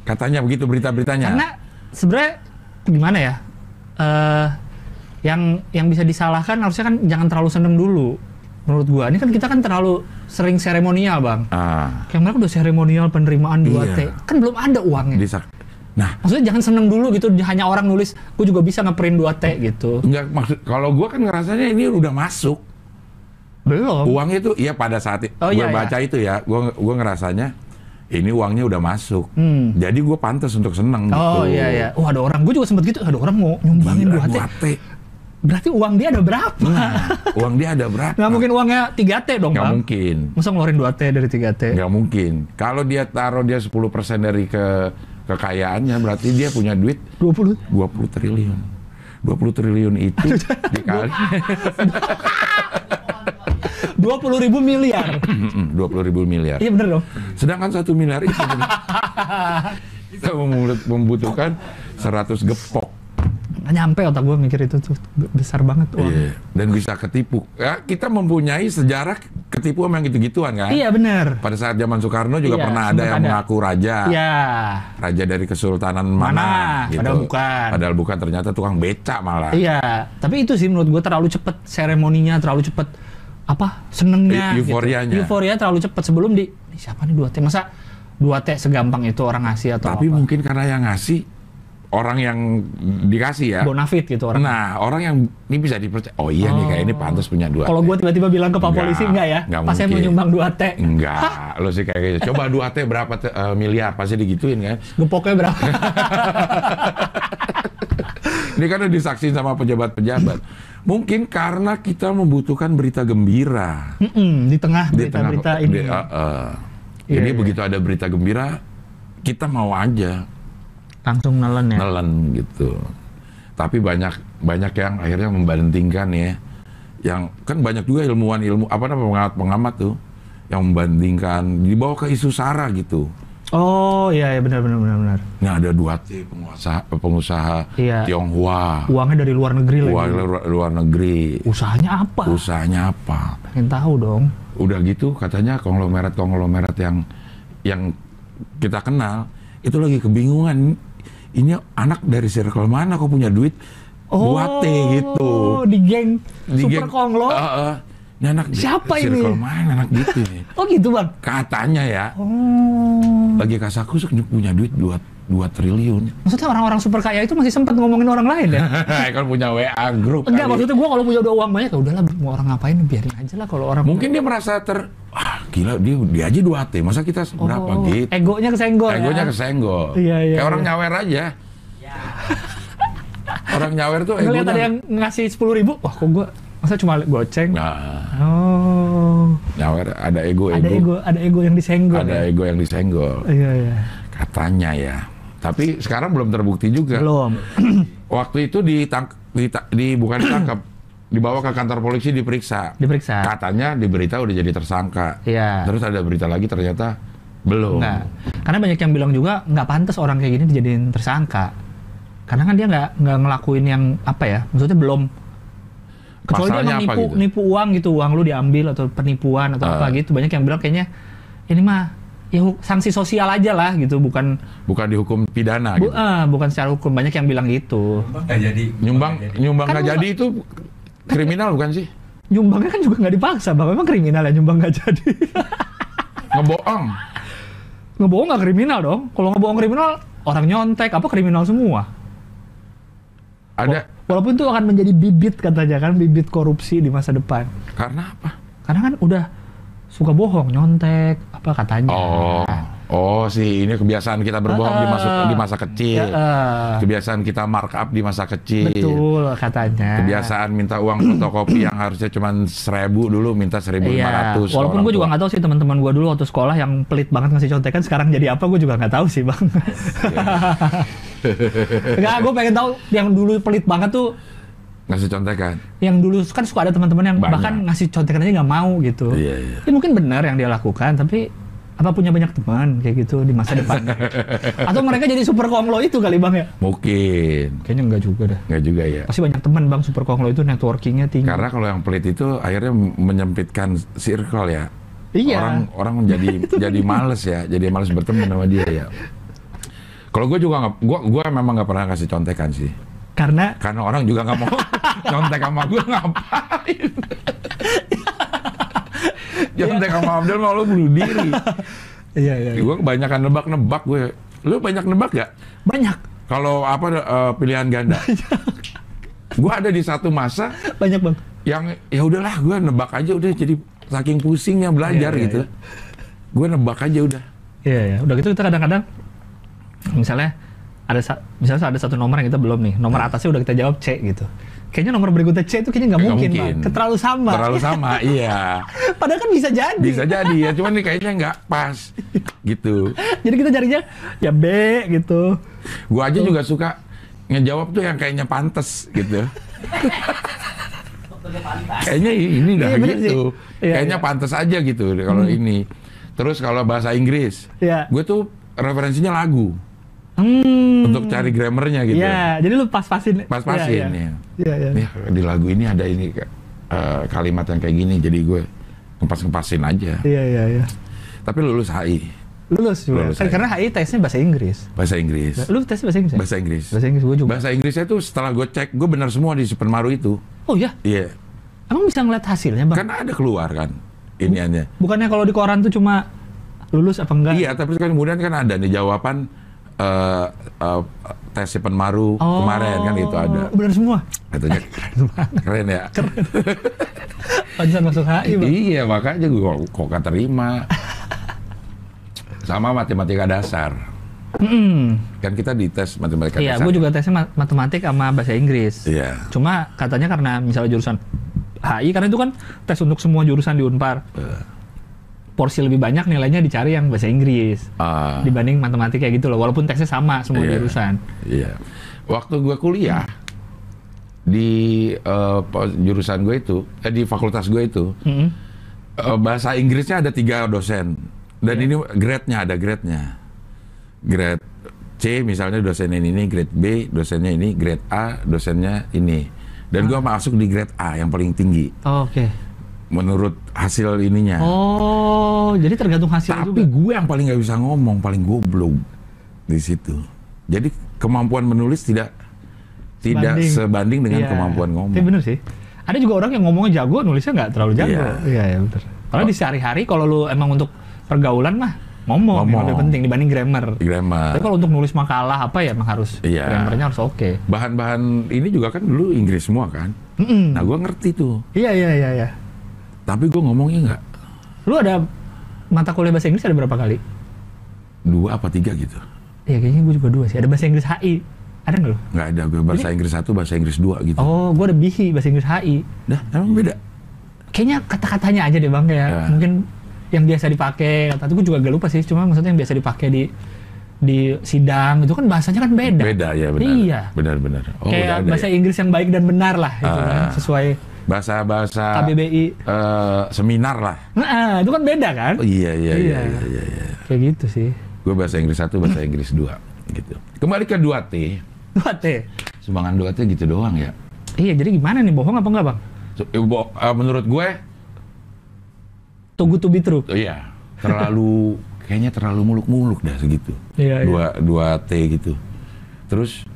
A: Katanya begitu berita-beritanya.
C: Karena sebenarnya gimana ya? eh yang yang bisa disalahkan harusnya kan jangan terlalu seneng dulu. Menurut gua, ini kan kita kan terlalu sering seremonial, Bang.
A: ah,
C: Kayak mereka udah seremonial penerimaan 2T.
A: Iya.
C: Kan belum ada uangnya.
A: disak. Nah,
C: Maksudnya jangan seneng dulu gitu, hanya orang nulis, gue juga bisa ngeprint 2T gitu.
A: Enggak maksud kalau gua kan ngerasanya ini udah masuk.
C: Belum.
A: Uangnya itu ya pada saat
C: Oh,
A: gue
C: iya,
A: baca itu ya, gua gua ngerasanya ini uangnya udah masuk.
C: Hmm.
A: Jadi gue pantas untuk seneng
C: Oh
A: gitu.
C: iya iya. Oh ada orang, gue juga sempet gitu, ada orang mau nyumbangin
A: Gila,
C: 2T.
A: 2T.
C: Berarti uang dia ada berapa?
A: Nah, uang dia ada berapa?
C: Nggak mungkin uangnya 3T dong,
A: Nggak
C: Bang.
A: mungkin.
C: Masa ngeluarin 2T dari 3T?
A: Nggak mungkin. Kalau dia taruh dia 10% dari ke kekayaannya berarti dia punya duit
C: 20.
A: 20 triliun. 20 triliun itu dikali
C: 20 ribu miliar.
A: 20 ribu miliar.
C: iya bener dong.
A: Sedangkan satu miliar itu kita membutuh- membutuhkan 100 gepok.
C: Nggak nyampe otak gue mikir itu tuh besar banget uang.
A: Iya. Dan bisa ketipu. Ya, kita mempunyai sejarah ketipu memang gitu-gituan kan.
C: Iya bener.
A: Pada saat zaman Soekarno juga
C: Iya,
A: pernah ada yang
C: ada.
A: mengaku raja.
C: Iya.
A: Raja dari Kesultanan mana,
C: Mana,
A: gitu.
C: padahal bukan.
A: Padahal bukan, ternyata tukang becak malah.
C: Iya. Tapi itu sih menurut gue terlalu cepet seremoninya, terlalu cepet apa senengnya.
A: Eu- euforianya.
C: Gitu. Euforia terlalu cepet sebelum di "Ini siapa nih 2T? Masa 2T segampang itu orang ngasih atau
A: Tapi
C: apa?
A: mungkin karena yang ngasih orang yang dikasih ya.
C: Bonafit gitu orang.
A: Nah, orang yang ini bisa dipercaya. Oh iya nih, kayak ini pantas punya dua.
C: Kalau gue tiba-tiba bilang ke Pak Polisi enggak ya?
A: nggak
C: Pas saya mau
A: mungkin.
C: nyumbang 2T.
A: Enggak, lo sih kayak gitu. Coba dua T berapa T, eh, miliar? Pasti digituin kan.
C: Gepoknya berapa?
A: Ini kan udah disaksin sama pejabat-pejabat. Mungkin karena kita membutuhkan berita gembira.
C: Mm-mm, di tengah berita-berita ini.
A: di- uh, uh.
C: Iya,
A: Jadi
C: iya.
A: begitu ada berita gembira, kita mau aja
C: Langsung nelen ya.
A: nelen gitu. Tapi banyak banyak yang akhirnya membandingkan ya. Yang kan banyak juga ilmuwan ilmu apa namanya pengamat pengamat tuh yang membandingkan dibawa ke isu sara gitu.
C: Oh iya, iya benar benar benar benar.
A: Ini ada dua T pengusaha pengusaha
C: Iya.
A: Tionghoa,
C: Uangnya dari luar negeri
A: luar,
C: lagi.
A: luar, luar negeri.
C: Usahanya apa?
A: Usahanya apa?
C: Pengen tahu dong.
A: udah gitu katanya konglomerat konglomerat yang yang kita kenal itu lagi kebingungan ini anak dari circle mana kok punya duit buat teh gitu
C: Oh, di geng
A: Di
C: Super
A: geng-
C: Konglo.
A: Eh, eh. Ini anak di
C: Siapa ini?
A: circle mana anak gitu nih
C: Oh gitu bang.
A: katanya ya
C: Oh.
A: lagi kasakusuk punya duit 2, 2 triliun
C: Maksudnya orang-orang super kaya itu masih sempat ngomongin orang lain ya?
A: kan punya WA grup
C: Enggak,
A: kali.
C: maksudnya gue kalau punya udah uang banyak, ya udahlah mau orang ngapain biarin aja lah kalau orang
A: mungkin dia merasa ter ah gila dia dia aja 2 T masa kita berapa
C: Oh,
A: gitu
C: Egonya kesenggol.
A: egonya
C: ya?
A: kesenggol
C: Iya, iya,
A: kayak orang
C: iya.
A: nyawer aja orang nyawer tuh
C: Ngeliat ada
A: egonya
C: yang ngasih sepuluh ribu, wah kok gue masa cuma goceng?
A: nah
C: Oh,
A: nyawer ada ego
C: ada ego, ada ego yang disenggol.
A: ada
C: ya?
A: ego yang disenggol
C: Iya iya.
A: katanya ya tapi sekarang belum terbukti juga
C: Belum.
A: waktu itu ditang dita- di bukan ditangkap dibawa ke kantor polisi diperiksa
C: Diperiksa.
A: katanya di berita udah jadi tersangka
C: Iya.
A: terus ada berita lagi ternyata belum
C: Enggak. Karena banyak yang bilang juga nggak pantas orang kayak gini dijadiin tersangka. Karena kan dia nggak nggak ngelakuin yang apa ya? Maksudnya belum. Kecuali dia emang
A: apa
C: nipu,
A: gitu?
C: nipu uang gitu, uang lu diambil atau penipuan atau apa
A: Ah.
C: gitu. Banyak yang bilang kayaknya ini mah ya sanksi sosial aja lah gitu, bukan
A: bukan dihukum pidana
C: bu,
A: gitu.
C: ah, bukan secara hukum. Banyak yang bilang gitu.
B: Nggak jadi.
A: nyumbang
B: nggak jadi.
A: nyumbang
C: Kan
A: nggak
C: gua-
A: jadi itu kriminal bukan sih
C: Nyumbangnya kan juga nggak dipaksa, bang. Memang kriminal ya nyumbang nggak jadi.
A: ngebohong
C: ngebohong nggak kriminal dong. Kalau ngebohong kriminal, orang nyontek apa kriminal semua.
A: ada
C: Walaupun itu akan menjadi bibit katanya kan, bibit korupsi di masa depan.
A: karena apa
C: Karena kan udah suka bohong, nyontek, apa katanya.
A: oh oh sih ini kebiasaan kita berbohong di masa
C: Ah.
A: di masa kecil
C: eh,
A: kebiasaan kita markup di masa kecil
C: betul katanya.
A: kebiasaan minta uang fotokopi yang harusnya cuma seribu dulu minta seribu lima
C: Iya,
A: ratus
C: walaupun gue juga nggak tahu sih teman-teman gue dulu waktu sekolah yang pelit banget ngasih contekan sekarang jadi apa gue juga nggak tahu sih bang. Enggak, gue pengen tahu yang dulu pelit banget tuh,
A: ngasih contekan
C: yang dulu kan suka ada teman-teman yang
A: Banyak.
C: bahkan ngasih contekan aja nggak mau gitu.
A: iya iya
C: Ya mungkin benar yang dia lakukan, tapi apa punya banyak teman kayak gitu di masa depan? Atau mereka jadi super konglo itu kali bang ya?
A: mungkin
C: Kayaknya enggak juga dah.
A: nggak juga ya
C: Pasti banyak teman bang super konglo itu networkingnya tinggi.
A: karena kalau yang pelit itu akhirnya menyempitkan circle ya
C: Iya.
A: orang orang menjadi jadi males ya jadi males berteman sama dia ya kalau gue juga nggak gue gue memang nggak pernah kasih contekan sih
C: Karena
A: karena orang juga nggak mau contek sama gue ngapain contek sama Abdul mau lu bunuh diri
C: iya iya.
A: gue kebanyakan nebak-nebak gue lu banyak nebak gak
C: Banyak
A: kalau apa eh, pilihan ganda gue ada di satu masa
C: banyak bang.
A: yang ya udahlah gue nebak aja udah jadi saking pusingnya belajar
C: Iya, iya,
A: gitu gue nebak aja udah
C: Iya ya. Udah gitu kita kadang-kadang misalnya ada sa- misalnya ada satu nomor yang kita belum nih. Nomor atasnya udah kita jawab C gitu. Kayaknya nomor berikutnya C itu kayaknya nggak mungkin,
A: mungkin.
C: bang. Terlalu sama.
A: terlalu sama iya
C: Padahal kan bisa jadi.
A: bisa jadi ya cuman nih kayaknya nggak pas gitu
C: Jadi kita carinya ya B gitu.
A: gue aja juga suka ngejawab tuh yang kayaknya pantes gitu kayaknya ini dah
C: Iya,
A: gitu.
C: Iya,
A: kayaknya
C: iya.
A: pantes aja gitu kalau ini terus kalau bahasa Inggris
C: Iya.
A: gue tuh referensinya lagu
C: Hmm.
A: untuk cari grammarnya gitu
C: Iya, jadi lu pas-pasin.
A: pas-pasin ya.
C: Iya, iya.
A: Nih, di lagu ini ada ini eh, kalimat yang kayak gini jadi gue ngepas-ngepasin aja
C: Iya, iya, iya.
A: tapi lulus HI
C: Lulus juga.
A: Lulus, saya.
C: karena HI tesnya bahasa Inggris.
A: bahasa Inggris
C: Lu tes bahasa Inggris? ya?
A: bahasa Inggris
C: Bahasa Inggris gue juga.
A: bahasa Inggrisnya tuh setelah gue cek gue benar semua di Super Maru itu
C: Oh iya,
A: iya
C: emang bisa ngeliat hasilnya bang?
A: kan ada keluar kan iniannya
C: Bukannya kalau di koran tuh cuma lulus apa enggak?
A: iya tapi kan kemudian kan ada nih jawaban eh eh, tes Super Maru kemarin kan itu ada
C: Oh, Benar semua.
A: katanya keren ya
C: Pantesan masuk HI bang.
A: iya makanya gue kok, kok gak terima sama matematika dasar
C: Mm-mm.
A: kan kita dites matematika
C: Iya,
A: dasar
C: gue juga tesnya ma- matematik sama bahasa Inggris.
A: iya
C: Cuma katanya karena misalnya jurusan HI, karena itu kan tes untuk semua jurusan di Unpar. Porsi lebih banyak nilainya dicari yang bahasa Inggris
A: Ah,
C: dibanding matematik kayak gitu loh. Walaupun tesnya sama semua
A: Iya.
C: jurusan.
A: iya waktu gue kuliah di pos- jurusan gue itu eh, di fakultas gue itu
C: Mm-mm.
A: eh, bahasa Inggrisnya ada tiga dosen dan
C: Iya.
A: ini grade-nya ada grade-nya grade C misalnya dosennya ini grade B dosennya ini grade A dosennya ini dan
C: Ah.
A: gue masuk di grade A yang paling tinggi
C: Oh, Oke.
A: Menurut hasil ininya.
C: Oh, jadi tergantung hasil
A: Tapi
C: juga.
A: gue yang paling nggak bisa ngomong, paling goblok di situ. Jadi kemampuan menulis tidak tidak
C: Sebanding.
A: sebanding dengan
C: Iya.
A: kemampuan ngomong.
C: Tapi bener sih. Ada juga orang yang ngomongnya jago, nulisnya nggak terlalu jago.
A: Iya.
C: Iya, iya bener. Karena di sehari-hari kalau lu emang untuk pergaulan mah ngomong, yang
A: Ngomong.
C: lebih penting dibanding grammar.
A: Grammar.
C: Tapi kalau untuk nulis makalah apa ya emang harus
A: Iya.
C: grammarnya harus oke.
A: Bahan-bahan ini juga kan dulu Inggris semua kan.
C: Mm-mm.
A: Nah gue ngerti tuh.
C: Iya iya iya iya.
A: Tapi gue ngomongnya nggak
C: Lu ada mata kuliah bahasa Inggris ada berapa kali?
A: dua apa tiga gitu.
C: Iya kayaknya gue juga dua sih. Ada bahasa Inggris HI. Ada nggak lu?
A: Nggak ada gue bahasa Inggris satu, bahasa Inggris dua gitu.
C: Oh, gue ada BIHI bahasa Inggris HI.
A: Dah, emang beda.
C: Kayaknya kata-katanya aja deh bang ya.
A: Ya.
C: Mungkin yang biasa dipakai kata gue juga gak lupa sih. Cuma maksudnya yang biasa dipakai di di sidang itu kan bahasanya kan beda.
A: Beda ya benar.
C: Iya.
A: Benar-benar. Oh,
C: Kayak bahasa
A: ya.
C: Inggris yang baik dan benar lah itu
A: Ah.
C: kan sesuai
A: bahasa-bahasa
C: KBBI.
A: eh, seminar lah.
C: Nah, itu kan beda kan?
A: Oh, iya, iya, iya,
C: Iya.
A: iya, iya, iya.
C: Kayak gitu sih.
A: Gue bahasa Inggris satu, bahasa Inggris dua, gitu. Kembali ke 2T,
C: Buat deh.
A: sumbangan 2T gitu doang ya.
C: Iya, jadi gimana nih bohong apa enggak bang?
A: So, eh, bo- eh, menurut gue,
C: good to be true.
A: oh iya, terlalu, kayaknya terlalu muluk-muluk dah segitu.
C: Iya, iya.
A: dua, dua T gitu. Terus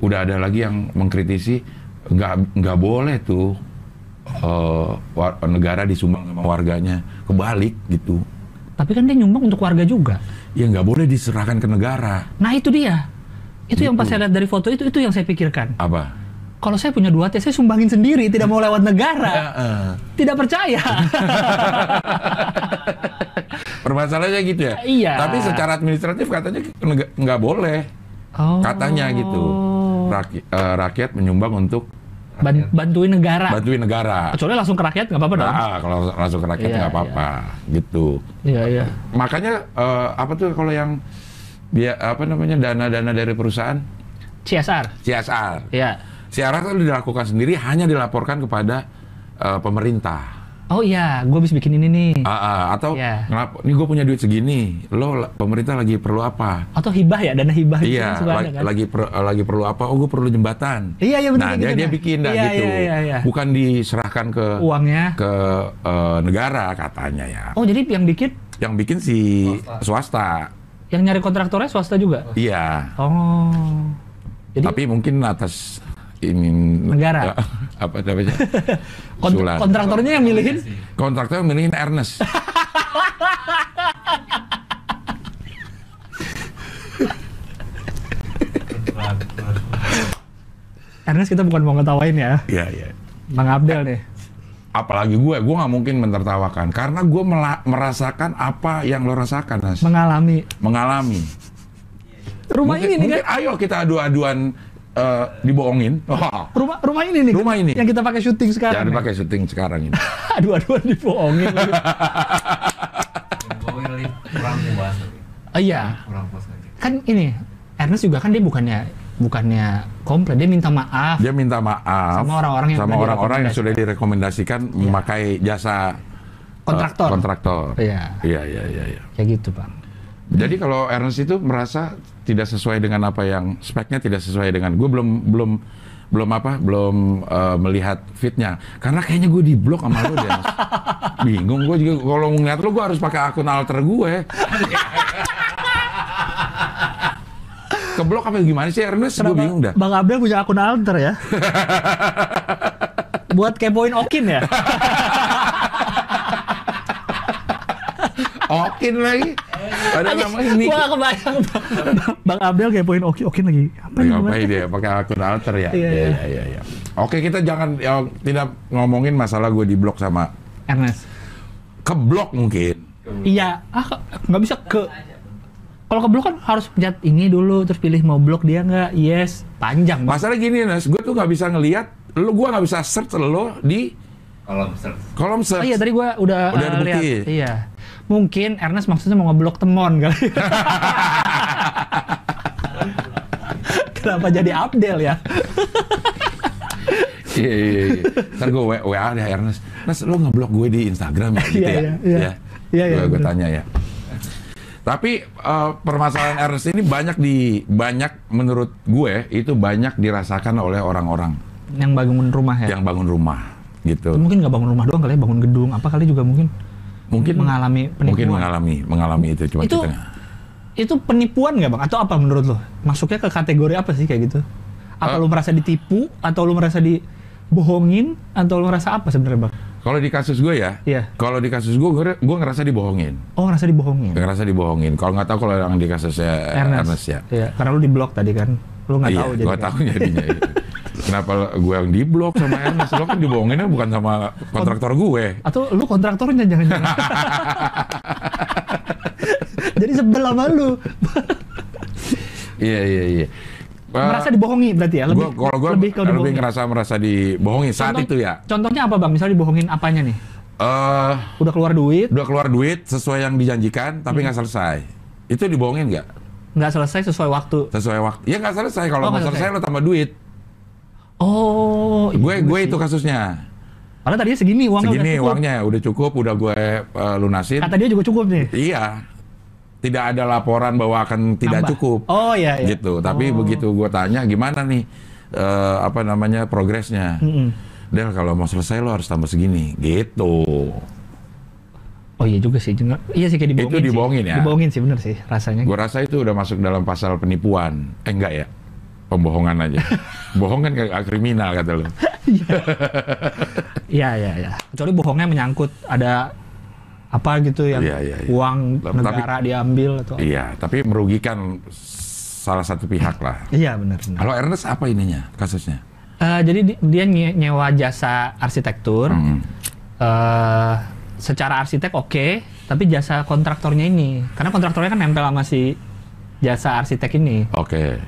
A: udah ada lagi yang mengkritisi nggak nggak boleh tuh war- negara disumbang sama warganya kebalik gitu.
C: Tapi kan dia nyumbang untuk warga juga.
A: Ya nggak boleh diserahkan ke negara.
C: Nah itu dia. Itu yang pas
A: Gitu.
C: saya lihat dari foto itu, itu yang saya pikirkan.
A: Apa?
C: Kalau saya punya dua T, saya sumbangin sendiri, tidak mau lewat negara.
A: Heeh.
C: Tidak percaya.
A: Permasalahannya gitu ya.
C: Iya.
A: Tapi secara administratif katanya nggak boleh.
C: Oh.
A: Katanya gitu. Raki- eh, rakyat menyumbang untuk
C: Ban- bantuin negara.
A: bantuin negara.
C: Kecuali langsung ke rakyat nggak apa-apa dong.
A: Nah, kalau langsung ke rakyat
C: Iya,
A: nggak apa-apa, gitu.
C: Iya iya.
A: Makanya eh, apa tuh kalau yang dia apa namanya dana-dana dari perusahaan
C: CSR.
A: CSR.
C: Iya.
A: CSR itu dilakukan sendiri hanya dilaporkan kepada eh, pemerintah.
C: Oh iya, gue habis bikin ini nih.
A: Ah, ah, atau
C: Iya.
A: ngelap- nih gue punya duit segini, lo la- pemerintah lagi perlu apa?
C: Atau hibah ya, dana hibah. gitu
A: Iya,
C: kan suka ada
A: lagi,
C: kan?
A: lagi per- lagi perlu apa? Oh, gue perlu jembatan.
C: Iya, iya, bener
A: Nah,
C: kayak
A: dia
C: gitu,
A: dia
C: nah.
A: bikin dah
C: Iya,
A: gitu.
C: iya, iya, iya.
A: Bukan diserahkan ke
C: Uangnya.
A: ke eh, negara katanya ya.
C: Oh jadi yang bikin,
A: Yang bikin si swasta.
C: yang nyari kontraktornya swasta juga?
A: Iya.
C: Oh. Jadi
A: Tapi mungkin atas ini
C: Negara.
A: eh, apa namanya?
C: kont- kontraktornya yang milihin?
A: Kontraktor milihin Ernest.
C: Ernest kita bukan mau ngetawain ya.
A: Iya, iya.
C: Bang Abdel nih.
A: Apalagi gue, gue nggak mungkin menertawakan karena gue merasakan apa yang lo rasakan, Nas.
C: Mengalami.
A: Mengalami.
C: Rumah
A: mungkin,
C: ini nih
A: mungkin
C: kan?
A: ayo kita adu-aduan eh, dibohongin. Wah,
C: Rumah rumah ini nih.
A: Rumah ini.
C: Yang kita pakai syuting sekarang. nih.
A: dipakai syuting sekarang ini.
C: Aduh-aduan dibohongin.
B: kurang puas.
C: oh iya.
B: Kurang puas.
C: Kan ini Ernest juga kan dia bukannya bukannya komplain, dia minta maaf.
A: Dia minta maaf
C: Sama orang-orang yang
A: sama
C: sudah
A: orang-orang yang sudah
C: direkomendasikan.
A: direkomendasikan memakai jasa eh,
C: Kontraktor.
A: kontraktor.
C: Iya.
A: Iya, iya, iya, iya.
C: Kayak gitu, Bang.
A: Jadi kalau Ernest itu merasa tidak sesuai dengan apa yang speknya tidak sesuai dengan gue belum belum belum apa belum eh, melihat fitnya. Karena kayaknya gue di blok sama lo deh bingung gue juga kalau ngeliat lo gue harus pakai akun alter gue keblok apa gimana sih Ernest? Gue bingung dah.
C: Bang Abdel punya akun alter ya. Buat kepoin Okin ya.
A: Okin lagi ada nama ini
C: Gua gak kebayang. Bang Abdel kepoin Okin, Okin lagi. Apa nih?
A: ngapain dia pakai akun alter ya
C: Iya,
A: iya
C: iya.
A: iya iya oke kita jangan ya, tidak ngomongin masalah gue di blok sama
C: Ernest.
A: keblok mungkin
C: Iya, ah nggak bisa ke kalau ke blok kan harus pencet ini dulu terus pilih mau blok dia nggak yes panjang Bang.
A: Masalah gini Nas, gue tuh nggak bisa ngelihat lo, gue nggak bisa search lo di
B: Kalau search
A: kolom
C: Oh
A: search.
C: iya tadi gua udah,
A: Udah ada
C: lihat. Iya. Mungkin Ernest maksudnya mau ngeblok temon kali. Kenapa jadi Abdel ya?
A: Iya iya iya. Ntar gue WA, deh Ernest. Nas lo ngeblok gue di Instagram ya gitu
C: Iya,
A: ya.
C: iya, iya. Iya, iya,
A: Gue tanya ya. Tapi eh, permasalahan Ernest ini banyak di banyak menurut gue itu banyak dirasakan oleh orang-orang
C: Yang bangun rumah ya.
A: yang bangun rumah. gitu.
C: Mungkin nggak bangun rumah doang kali ya, bangun gedung, apa kali juga mungkin
A: Mungkin
C: mengalami penipuan.
A: mungkin mengalami mengalami itu cuma
C: Itu-
A: kita.
C: Itu penipuan nggak bang? Atau apa menurut lo? Masuknya ke kategori apa sih kayak gitu? Apa
A: Eh.
C: lu merasa ditipu? Atau lu merasa dibohongin? Atau lu merasa apa sebenarnya bang?
A: Kalau di kasus gue ya,
C: Iya.
A: kalau di kasus gue, gue, ngerasa dibohongin.
C: Oh ngerasa dibohongin?
A: Ngerasa dibohongin. Kalau nggak tahu kalau yang di kasusnya Ernest,
C: Ernest.
A: ya.
C: Iya, karena lu di blok tadi kan. Lu nggak
A: iya,
C: tahu jadi.
A: gue tahu jadinya. Kenapa gue yang di blok sama Ernest? Lo kan dibohonginnya bukan sama kontraktor gue.
C: Atau lu kontraktornya jangan-jangan. jadi sebel sama lu.
A: Iya iya iya.
C: merasa dibohongi berarti ya? Lebih,
A: Gua, kalau gue
C: lebih ke
A: lebih, ngerasa merasa dibohongin saat
C: Contoh-
A: itu ya.
C: Contohnya apa bang? Misalnya dibohongin apanya nih?
A: eh
C: Udah keluar duit,
A: udah keluar duit sesuai yang dijanjikan tapi nggak selesai. Itu dibohongin nggak?
C: nggak selesai sesuai waktu.
A: Sesuai waktu. Ya nggak selesai. Kalau
C: Oh, nggak
A: selesai
C: selesai.
A: lo tambah duit.
C: Oh,
A: Gue
C: iya
A: gue
C: sih.
A: itu kasusnya.
C: Padahal tadinya segini uangnya
A: Segini
C: udah cukup.
A: uangnya udah cukup, udah gue eh, lunasin.
C: Kata dia juga cukup nih.
A: Iya. Tidak ada laporan bahwa akan tidak
C: Nambah.
A: cukup.
C: Oh iya iya.
A: Gitu. Tapi
C: Oh.
A: begitu gue tanya gimana nih eh, apa namanya progresnya.
C: Mm-mm.
A: Del kalau mau selesai lo harus tambah segini. Gitu.
C: Oh iya juga sih. Juga- Iya sih kayak dibohongin.
A: Itu
C: sih.
A: dibohongin ya?
C: Dibohongin sih bener sih rasanya.
A: Gue rasa itu udah masuk dalam pasal penipuan. Eh enggak ya? Pembohongan aja. Bohong kan kayak kriminal kata lo.
C: Iya iya iya. Kecuali bohongnya menyangkut ada apa gitu yang
A: Iya, iya, iya.
C: uang
A: Tapi-
C: negara diambil atau
A: Iya, tapi merugikan salah satu pihak lah.
C: Iya benar benar.
A: Kalau Ernest apa ininya kasusnya?
C: Eh, jadi di- dia nye- nyewa jasa arsitektur.
A: Hmm.
C: eh secara arsitek oke, tapi jasa kontraktornya ini, karena kontraktornya kan nempel sama si jasa arsitek ini
A: Oke.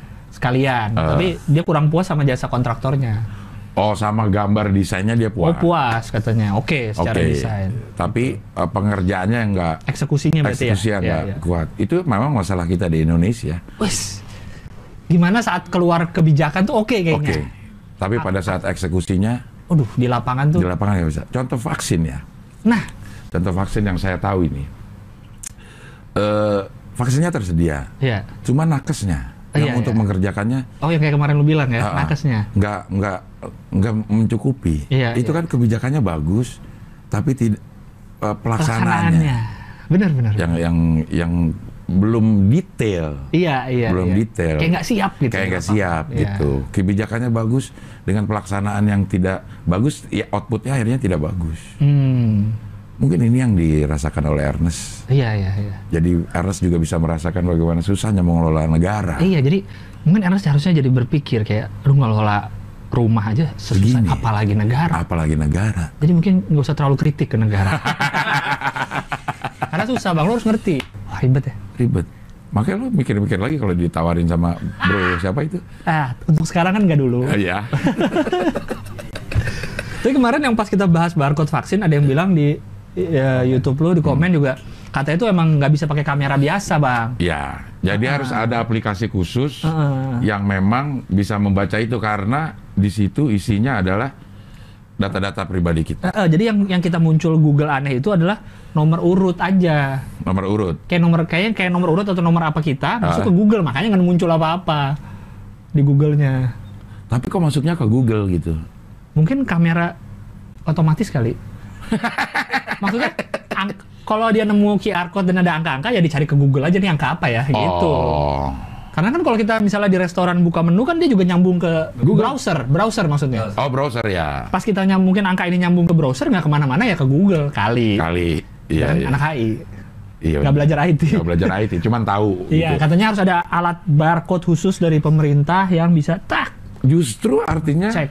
C: Sekalian.
A: Eh.
C: Tapi dia kurang puas sama jasa kontraktornya.
A: Oh, sama gambar desainnya dia
C: Oh
A: puas.
C: puas katanya, oke secara
A: Oke.
C: desain.
A: Tapi eh, pengerjaannya enggak
C: Eksekusinya berarti ya.
A: yang
C: Iya,
A: nggak
C: iya.
A: kuat. Itu memang masalah kita di Indonesia.
C: Wes, gimana saat keluar kebijakan tuh oke
A: Oke.
C: kayaknya.
A: Tapi pada saat eksekusinya
C: Waduh di lapangan tuh.
A: di lapangan nggak bisa. Contoh vaksin ya.
C: Nah,
A: Contoh vaksin yang saya tahu ini. eh vaksinnya tersedia.
C: ya.
A: Cuma nakesnya
C: Oh,
A: yang
C: iya,
A: untuk
C: iya.
A: mengerjakannya
C: Oh yang kayak kemarin lu bilang ya,
A: ah.
C: nakesnya.
A: nggak nggak nggak mencukupi.
C: Iya,
A: itu
C: iya.
A: kan kebijakannya bagus, tapi tidak eh, pelaksanaannya
C: Benar-benar.
A: yang yang yang belum detail,
C: Iya, iya.
A: belum
C: iya.
A: detail.
C: Kayak nggak siap gitu.
A: kayak nggak siap
C: Iya.
A: gitu. Kebijakannya bagus dengan pelaksanaan yang tidak bagus, ya outputnya akhirnya tidak bagus.
C: Hmm.
A: Mungkin ini yang dirasakan oleh Ernest.
C: Iya, iya, iya.
A: Jadi Ernest juga bisa merasakan bagaimana susahnya mengelola negara.
C: Iya, jadi mungkin Ernest harusnya jadi berpikir kayak lu ngelola rumah aja susah
A: Begini.
C: apalagi negara.
A: Apalagi negara.
C: Jadi mungkin nggak usah terlalu kritik ke negara. Karena susah bang, lu harus ngerti. Wah ribet ya.
A: Ribet. Makanya lu mikir-mikir lagi kalau ditawarin sama bro siapa itu?
C: Ah, untuk sekarang kan nggak dulu.
A: Iya.
C: Tapi kemarin yang pas kita bahas barcode vaksin ada yang bilang di ya, YouTube lu di komen juga katanya itu emang nggak bisa pakai kamera biasa bang.
A: Ya, jadi harus ada aplikasi khusus
C: Heeh.
A: yang memang bisa membaca itu karena di situ isinya adalah data-data pribadi kita,
C: Eh, eh, jadi yang yang kita muncul Google aneh itu adalah nomor urut aja.
A: nomor urut.
C: Kayak nomor kayaknya kayak nomor urut atau nomor apa kita masuk
A: Ah.
C: ke Google makanya nggak muncul apa-apa di Google-nya.
A: Tapi kok masuknya ke Google gitu?
C: Mungkin kamera otomatis kali. Maksudnya ang- kalau dia nemu QR code dan ada angka-angka ya dicari ke Google aja nih angka apa ya gitu.
A: Oh,
C: Karena kan kalau kita misalnya di restoran buka menu kan dia juga nyambung ke
A: Google.
C: browser, browser maksudnya.
A: oh browser ya.
C: Pas kita nyambungin angka ini nyambung ke browser nggak ke mana-mana ya ke Google kali.
A: Kali. Iya,
C: Dan
A: iya.
C: Anak HI
A: Iya.
C: nggak belajar IT.
A: Nggak belajar IT, cuman tahu.
C: Iya,
A: gitu.
C: katanya harus ada alat barcode khusus dari pemerintah yang bisa tak
A: Justru artinya
C: cek.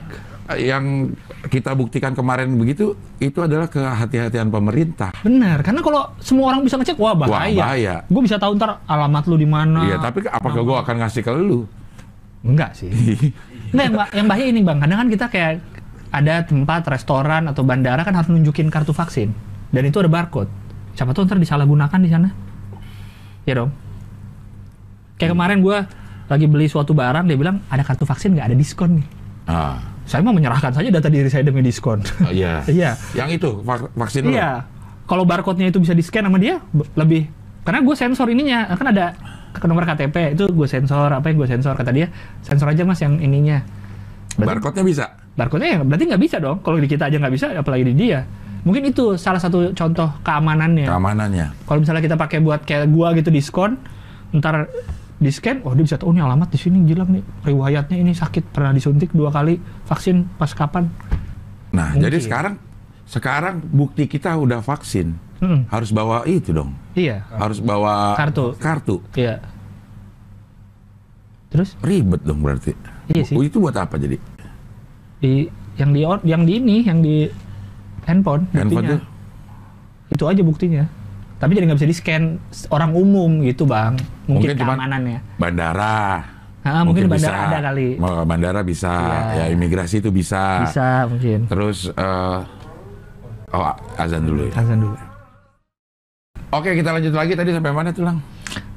A: yang kita buktikan kemarin begitu itu adalah kehati-hatian pemerintah.
C: Benar, karena kalau semua orang bisa ngecek, wah bahaya.
A: bahaya.
C: Gue bisa tahu ntar alamat lu di mana.
A: Iya, tapi apakah gue akan ngasih ke lu?
C: Enggak sih. Enggak, yang, yang bahaya ini bang, kadang kan kita kayak ada tempat restoran atau bandara kan harus nunjukin kartu vaksin dan itu ada barcode. Siapa tahu ntar disalahgunakan di sana. Ya dong. Kayak kemarin gue lagi beli suatu barang, dia bilang ada kartu vaksin nggak ada diskon nih.
A: Ah,
C: Saya mau menyerahkan saja data diri saya demi diskon.
A: oh, iya.
C: Iya.
A: Yang itu vak- vaksin.
C: Iya. Kalau barcode-nya itu bisa di-scan sama dia lebih karena gue sensor ininya kan ada ke nomor KTP itu gue sensor apa yang gue sensor kata dia sensor aja mas yang ininya.
A: Barcode-nya bisa.
C: barcode-nya ya berarti nggak bisa dong. Kalau di kita aja nggak bisa, apalagi di dia. Mungkin itu salah satu contoh keamanannya.
A: Keamanannya.
C: Kalau misalnya kita pakai buat kayak gua gitu diskon, ntar di scan, oh dia bisa tahu oh, ini alamat di sini gilang nih, riwayatnya ini sakit pernah disuntik dua kali vaksin pas kapan?
A: Nah,
C: Mungkin.
A: jadi sekarang sekarang bukti kita udah vaksin.
C: Hmm,
A: Harus bawa itu dong.
C: iya,
A: Harus bawa
C: Kartu.
A: Kartu.
C: iya. Terus
A: Ribet dong berarti.
C: Iya sih.
A: Oh, itu buat apa jadi?
C: di yang di yang di ini, yang di handphone,
A: Handphone tuh
C: itu aja buktinya. Tapi jadi nggak bisa di scan orang umum gitu bang. Mungkin,
A: Mungkin
C: keamanannya.
A: bandara.
C: Ah, mungkin bandara ada kali.
A: Bandara bisa,
C: Iya.
A: ya imigrasi itu bisa.
C: Bisa mungkin.
A: Terus eh, oh azan dulu ya.
C: Azan dulu.
A: Oke, kita lanjut lagi tadi sampai mana tuh, Lang?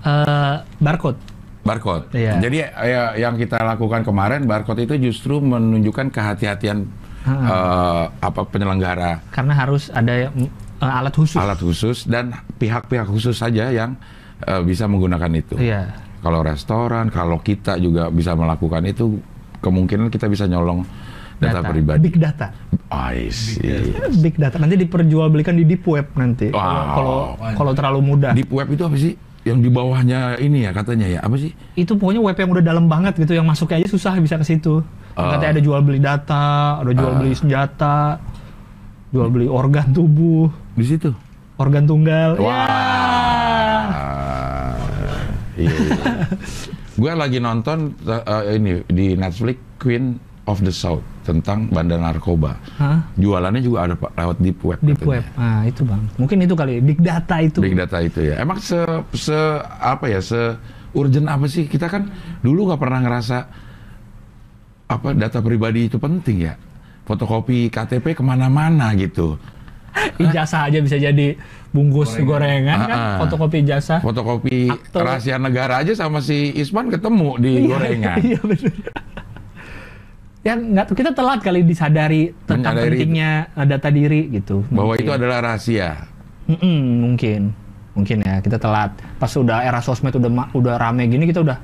C: Eh, barcode.
A: Barcode.
C: Iya.
A: Jadi ya, yang kita lakukan kemarin barcode itu justru menunjukkan kehati-hatian eh, apa penyelenggara
C: Karena harus ada eh, alat khusus.
A: alat khusus dan pihak-pihak khusus saja yang eh, bisa menggunakan itu.
C: Iya.
A: Kalau restoran, kalau kita juga bisa melakukan itu, kemungkinan kita bisa nyolong data, pribadi.
C: Big data.
A: I see.
C: Big data nanti diperjualbelikan di deep web nanti. Kalau-
A: Wow.
C: Kalau kalau terlalu mudah.
A: Deep web itu apa sih? Yang di bawahnya ini ya katanya ya apa sih?
C: itu pokoknya web yang udah dalam banget gitu yang masuknya aja susah bisa ke situ.
A: Ah.
C: Katanya ada jual beli data, ada jual beli senjata, jual beli organ tubuh,
A: Di situ.
C: organ tunggal.
A: Wah.
C: Ya.
A: Iya. Gue lagi nonton uh, ini di Netflix Queen of the South tentang bandar narkoba.
C: Hah?
A: Jualannya juga ada Pak lewat deep web.
C: Deep
A: katanya.
C: web. Nah, itu Bang. Mungkin itu kali big data itu.
A: Big data itu ya. Emang se, se apa ya se urgent apa sih? Kita kan dulu nggak pernah ngerasa apa data pribadi itu penting ya. Fotokopi KTP ke mana-mana gitu.
C: Ijazah aja bisa jadi bungkus gorengan, kan,
A: Ah, ah.
C: fotokopi ijazah.
A: Fotokopi
C: Akte.
A: rahasia negara aja sama si Isman ketemu di gorengan.
C: Iya benar. Ya nggak kita telat kali disadari tentang
A: Menyadari
C: pentingnya data diri gitu.
A: Bahwa
C: Mungkin.
A: itu adalah rahasia.
C: Mm-mm, mungkin mungkin ya kita telat pas udah era sosmed udah udah rame gini kita udah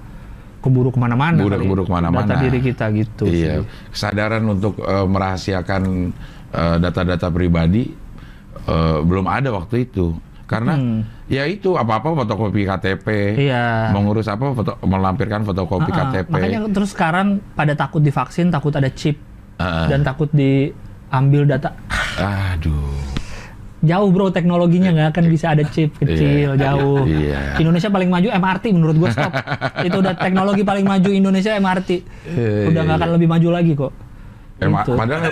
C: keburu ke
A: mana-mana
C: Udah
A: keburu ke mana-mana.
C: data diri kita gitu
A: Iya,
C: sih.
A: kesadaran untuk eh, merahasiakan eh, data-data pribadi eh, belum ada waktu itu. Karena
C: Hmm.
A: ya itu apa-apa fotokopi KTP.
C: Iya.
A: Mengurus apa foto melampirkan fotokopi
C: Ah, ah.
A: KTP.
C: makanya terus sekarang pada takut divaksin takut ada chip
A: Ah,
C: dan takut diambil data
A: aduh.
C: jauh bro teknologinya nggak akan bisa ada chip kecil
A: Iya.
C: jauh
A: Iya.
C: Indonesia paling maju MRT menurut gue stop itu udah teknologi paling maju Indonesia MRT
A: Eh,
C: udah nggak akan lebih maju lagi kok
A: Ma-
C: Gitu.
A: padahal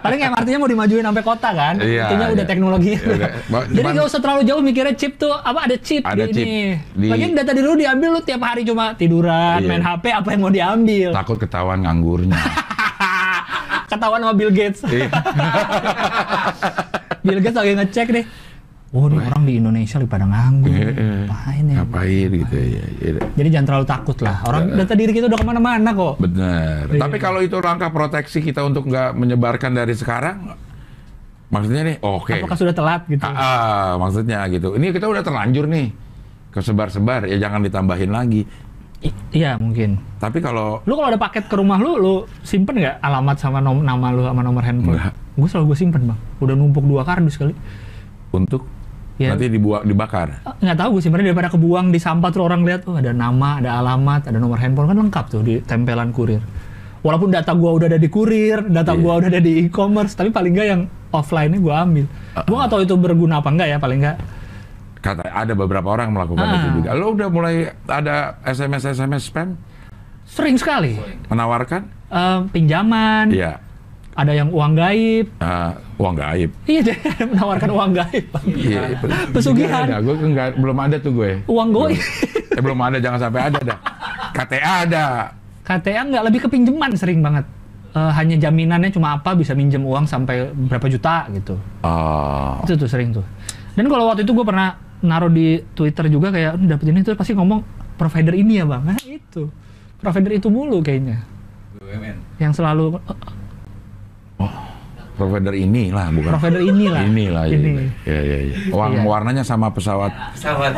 C: paling MRT-nya mau dimajuin sampai kota kan
A: Iya,
C: intinya udah
A: iya.
C: teknologi
A: Ya udah. Ma-
C: jadi
A: cuman-
C: nggak usah terlalu jauh mikirnya chip tuh apa ada chip
A: Ada
C: di
A: chip.
C: ini
A: Di-
C: lagian data diri lu diambil lu tiap hari cuma tiduran
A: Iya.
C: main HP apa yang mau diambil
A: takut ketahuan ngaangurnya.
C: ketahuan sama Bill Gates
A: Iya.
C: Bill Gates lagi ngecek deh oh ini orang di Indonesia lagi pada nganggur
A: Eh,
C: ngapain ya
A: Ngapain gitu ya. ya.
C: jadi jangan terlalu takut lah orang data diri kita udah ke mana-mana kok
A: Benar.
C: Iya.
A: Tapi kalau itu langkah proteksi kita untuk nggak menyebarkan dari sekarang, maksudnya nih, oke.
C: apakah sudah telat gitu
A: Ah, ah, maksudnya gitu. Ini kita udah terlanjur nih kesebar-sebar, ya jangan ditambahin lagi.
C: I- iya mungkin
A: Tapi kalau
C: Lu kalau ada paket ke rumah lu, lu simpen nggak alamat sama nom nama lu sama nomor handphone?
A: Nggak.
C: Gue selalu gue simpen bang. Udah numpuk dua kardus kali.
A: untuk
C: Ya.
A: nanti dibuat dibakar,
C: Ah, Nggak tahu gue simpennya daripada kebuang di sampah tuh orang lihat, oh ada nama, ada alamat, ada nomor handphone kan lengkap tuh di tempelan kurir. Walaupun data gua udah ada di kurir, data
A: Iya.
C: gua udah ada di e-commerce, tapi paling nggak yang offline-nya gua ambil.
A: Ah,
C: Gua nggak tahu itu berguna apa enggak ya, paling nggak.
A: kata ada beberapa orang melakukan
C: Ah.
A: itu juga. Lo udah mulai ada SMS SMS spam
C: Sering sekali.
A: menawarkan?
C: Eh, pinjaman,
A: Iya.
C: ada yang uang gaib.
A: Ah, uang gaib.
C: Iya, dia menawarkan uang gaib. Bang.
A: Iya,
C: Pesugihan.
A: Ada, gue enggak, belum ada tuh gue.
C: Uang goib.
A: Eh belum ada, jangan sampai ada dah. KTA ada.
C: KTA nggak lebih ke pinjaman sering banget. Eh, hanya jaminannya cuma apa bisa minjem uang sampai berapa juta gitu.
A: Oh,
C: Itu tuh sering tuh. Dan kalau waktu itu gue pernah naruh di Twitter juga kayak "Hmm, dapet ini tuh pasti ngomong provider ini ya bang. Nah itu provider itu mulu kayaknya.
B: BUMN.
C: Yang selalu "Eh,
A: provider inilah bukan.
C: provider inilah.
A: Inilah ya.
C: Ini.
A: Ya, ya, ya. Wang,
C: Iya.
A: warnanya sama pesawat.
B: Pesawat.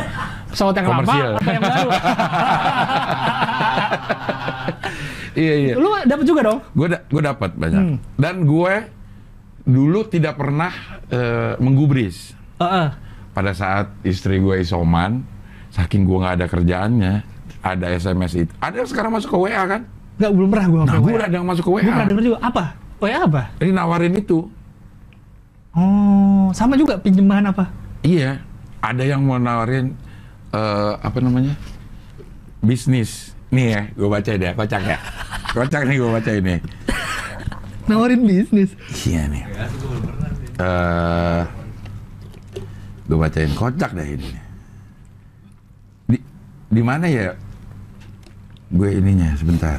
C: Pesawat yang
A: Komersial.
C: lama apa yang baru?
A: Iya iya.
C: Lu dapat juga dong?
A: Gue da gue dapat banyak.
C: Hmm.
A: Dan gue dulu tidak pernah eh, menggubris.
C: Heeh.
A: Pada saat istri gue isoman, saking gue nggak ada kerjaannya, ada SMS itu. Ada yang sekarang masuk ke WA kan?
C: Enggak belum pernah gua
A: Nah, gue
C: WA.
A: udah ada yang masuk ke
C: Gua pernah
A: WA.
C: denger juga apa? Oh ya apa?
A: Ini nawarin itu.
C: Oh, sama juga pinjaman apa?
A: Iya, ada yang mau nawarin eh, apa namanya bisnis. Nih ya, gue baca deh, kocak ya. Kocak nih gue baca ini.
C: Nawarin bisnis.
A: Iya nih.
B: Ya, sih.
A: eh gue bacain kocak deh ini. Di di mana ya? Gue ininya sebentar.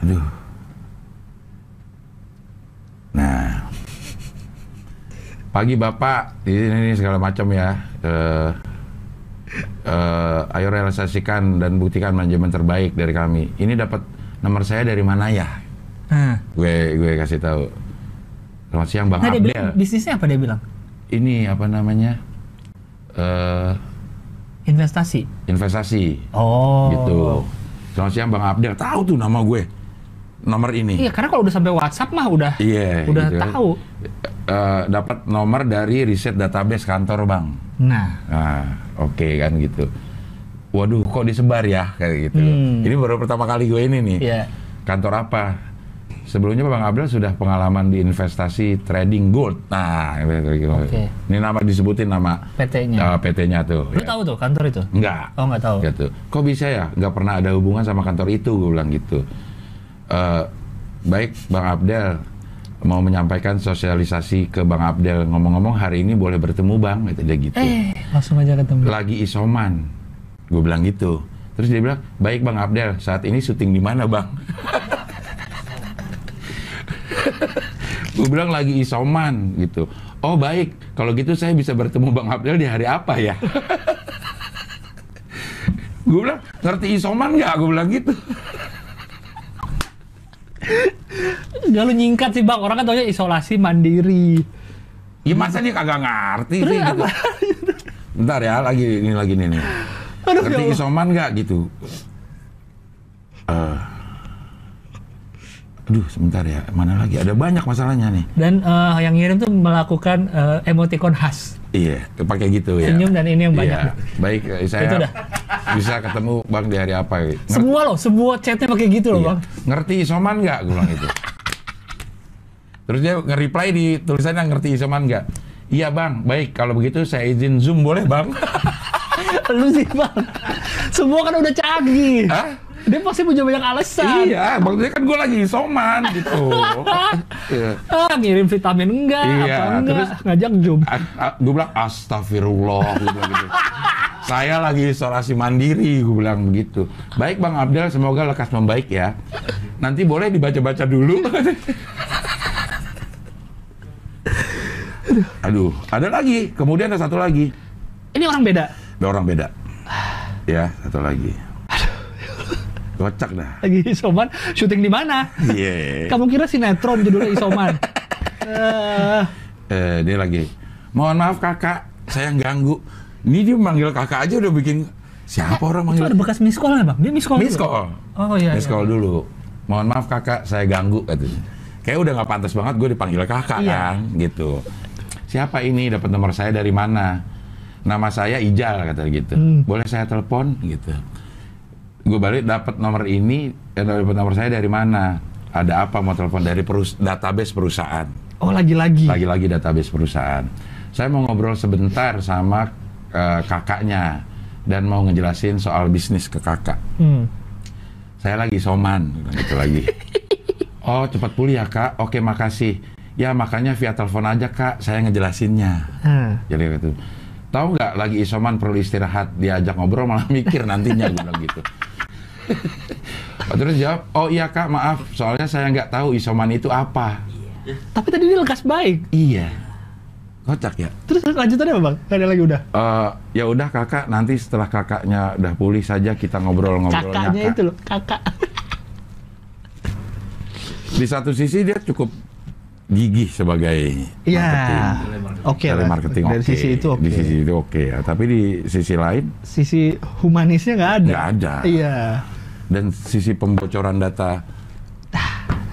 A: Aduh. Nah. Pagi Bapak, ini, ini segala macam ya. Eh eh, ayo realisasikan dan buktikan manajemen terbaik dari kami. Ini dapat nomor saya dari mana ya?
C: Nah,
A: gue gue kasih tahu selamat siang bang
C: nah dia
A: Abdel
C: bilang bisnisnya apa dia bilang?
A: ini apa namanya eh
C: Investasi.
A: investasi
C: Oh.
A: gitu selamat siang bang Abdel tahu tuh nama gue nomor ini
C: Iya, karena kalau udah sampai WhatsApp mah udah
A: Iya,
C: udah
A: gitu
C: tahu.
A: Eh, dapat nomor dari riset database kantor bang
C: Nah,
A: nah oke kan gitu waduh kok disebar ya kayak gitu
C: Hmm.
A: ini baru pertama kali gue ini nih
C: Iya.
A: kantor apa sebelumnya bang Abdel sudah pengalaman di investasi trading gold nah gitu.
C: Oke.
A: ini nama disebutin nama
C: PT-nya.
A: Uh, PT-nya tuh.
C: Lu
A: ya.
C: tahu tuh kantor itu?
A: Enggak.
C: Oh, nggak tahu.
A: Gitu. Kok bisa ya? Nggak pernah ada hubungan sama kantor itu, gue bilang gitu. Eh, baik, Bang Abdel mau menyampaikan sosialisasi ke Bang Abdel. Ngomong-ngomong hari ini boleh bertemu Bang, gitu dia gitu.
C: Eh, langsung aja ketemu.
A: Lagi isoman, gue bilang gitu. Terus dia bilang, baik Bang Abdel, saat ini syuting di mana Bang? gue bilang lagi isoman gitu. Oh baik, kalau gitu saya bisa bertemu Bang Abdel di hari apa ya? gue bilang ngerti isoman nggak? Gue bilang gitu.
C: Gak lu nyingkat sih bang, orang kan taunya isolasi mandiri.
A: Ya masa dia kagak ngerti
C: Terus
A: sih gitu.
C: apa?
A: Bentar ya, lagi ini lagi nih nih.
C: Aduh,
A: ngerti
C: ya Allah.
A: isoman nggak gitu? Eh, aduh sebentar ya, mana lagi? Ada banyak masalahnya nih.
C: Dan eh, yang ngirim tuh melakukan eh, emoticon khas.
A: Iya, pakai gitu ya.
C: Senyum dan ini yang banyak.
A: Iya. Baik, eh, saya
C: Itu dah.
A: bisa ketemu Bang di hari apa? Ngerti,
C: Semua loh, semua chatnya pakai gitu loh
A: iya.
C: bang.
A: Ngerti isoman nggak? Gue bilang gitu. Terus dia nge-reply di tulisannya ngerti isoman nggak? Iya bang, baik. Kalau begitu saya izin zoom boleh bang?
C: Lu sih bang, semua kan udah canggih.
A: Hah?
C: Dia pasti punya banyak alasan.
A: iya, maksudnya kan gue lagi isoman gitu. Iya.
C: Ah, ngirim vitamin enggak,
A: Iya,
C: apa enggak,
A: terus-
C: ngajak zoom.
A: gue bilang astagfirullah, gue bilang gitu. Saya lagi isolasi mandiri, gue bilang begitu. Baik Bang Abdel, semoga lekas membaik ya. Nanti boleh dibaca-baca dulu. Aduh, ada lagi. Kemudian ada satu lagi.
C: Ini orang beda.
A: Ada orang beda. Ya, satu lagi. Kocak dah.
C: Lagi isoman, syuting di mana?
A: Iya.
C: Kamu kira sinetron judulnya isoman? Eh,
A: Eh, dia lagi. Mohon maaf kakak, saya ganggu. Ini dia manggil kakak aja udah bikin siapa orang
C: itu
A: manggil
C: ada bekas miss call bang? Dia miss call.
A: Miss
C: dulu?
A: call.
C: Oh iya.
A: Miss
C: iya.
A: dulu. Mohon maaf kakak, saya ganggu katanya. Kayak udah nggak pantas banget gue dipanggil kakak
C: Iya.
A: kan, gitu. Siapa ini? Dapat nomor saya dari mana? Nama saya Ijal kata gitu.
C: Hmm.
A: Boleh saya telepon gitu. Gue balik dapat nomor ini, eh, dapat nomor saya dari mana? Ada apa mau telepon dari perus database perusahaan?
C: Oh lagi-lagi.
A: Lagi-lagi database perusahaan. Saya mau ngobrol sebentar sama eh, kakaknya dan mau ngejelasin soal bisnis ke kakak
C: Hmm.
A: saya lagi soman gitu lagi oh cepat pulih ya kak oke makasih ya makanya via telepon aja kak saya ngejelasinnya
C: Ah.
A: jadi gitu tahu nggak lagi isoman perlu istirahat diajak ngobrol malah mikir nantinya gue bilang gitu Oh, terus jawab oh iya kak maaf soalnya saya nggak tahu isoman itu apa
C: Tapi tadi dia lekas baik.
A: iya kocak ya
C: Terus lanjutannya apa bang? Gak ada lagi udah.
A: Eh, ya udah kakak nanti setelah kakaknya udah pulih saja kita ngobrol-ngobrolnya
C: Kakaknya
A: Kak.
C: itu loh, kakak.
A: di satu sisi dia cukup gigih sebagai
C: Iya.
A: Marketing.
C: Oke lah.
A: Telemarketing
C: Dari
A: oke.
C: sisi itu oke.
A: Di sisi itu oke ya. Tapi di sisi lain
C: Sisi humanisnya nggak ada.
A: nggak ada.
C: Iya.
A: dan sisi pembocoran data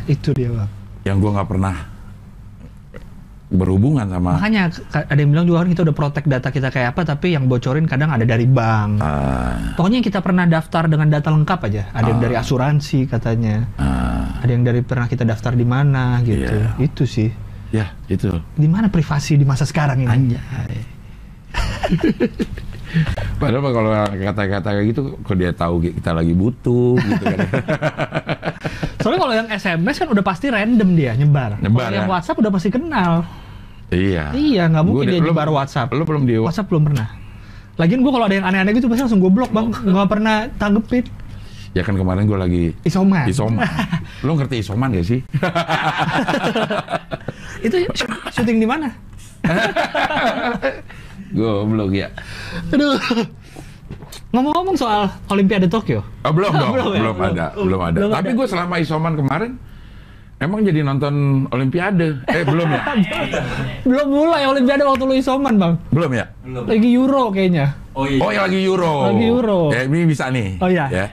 C: Itu dia bang.
A: yang gue nggak pernah berhubungan sama
C: Makanya ka- ada yang bilang juga kan kita udah protect data kita kayak apa, tapi yang bocorin kadang ada dari bank.
A: Ah,
C: Pokoknya yang kita pernah daftar dengan data lengkap aja. Ada yang
A: Ah.
C: dari asuransi katanya.
A: ah,
C: Ada yang dari pernah kita daftar di mana gitu.
A: Iya.
C: Itu sih.
A: Ya itu
C: Di mana privasi di masa sekarang ini?
A: Anjay. Padahal kalau kata-kata kayak gitu, kok dia tahu kita lagi butuh gitu kan.
C: Soalnya kalau yang SMS kan udah pasti random dia nyebar.
A: Nyebar,
C: kalau yang
A: ya?
C: WhatsApp udah pasti kenal.
A: iya.
C: Iya, nggak mungkin dia
A: lu-
C: nyebar WhatsApp.
A: Lu belum di
C: WhatsApp belum pernah. Lagian gue kalau ada yang aneh-aneh gitu pasti langsung gue blok bang, nggak pernah tanggepin.
A: Ya kan kemarin gue lagi
C: Isoman.
A: isoman. lu ngerti isoman gak sih?
C: Itu sy- syuting di mana?
A: Goblok ya.
C: Aduh. Ngomong-ngomong soal Olimpiade Tokyo.
A: Oh, belum dong,
C: Belum
A: belum,
C: ya? Belum.
A: ada,
C: Oh,
A: belum ada.
C: belum
A: Tapi gue selama isoman kemarin emang jadi nonton Olimpiade. Eh belum ya?
C: Belum mulai Olimpiade waktu lu isoman bang.
A: Belum ya?
B: Belum.
C: Lagi Euro kayaknya.
B: Oh iya.
A: Oh yang lagi Euro.
C: Lagi Euro.
A: Ya ini bisa nih.
C: Oh, iya.
A: Ya.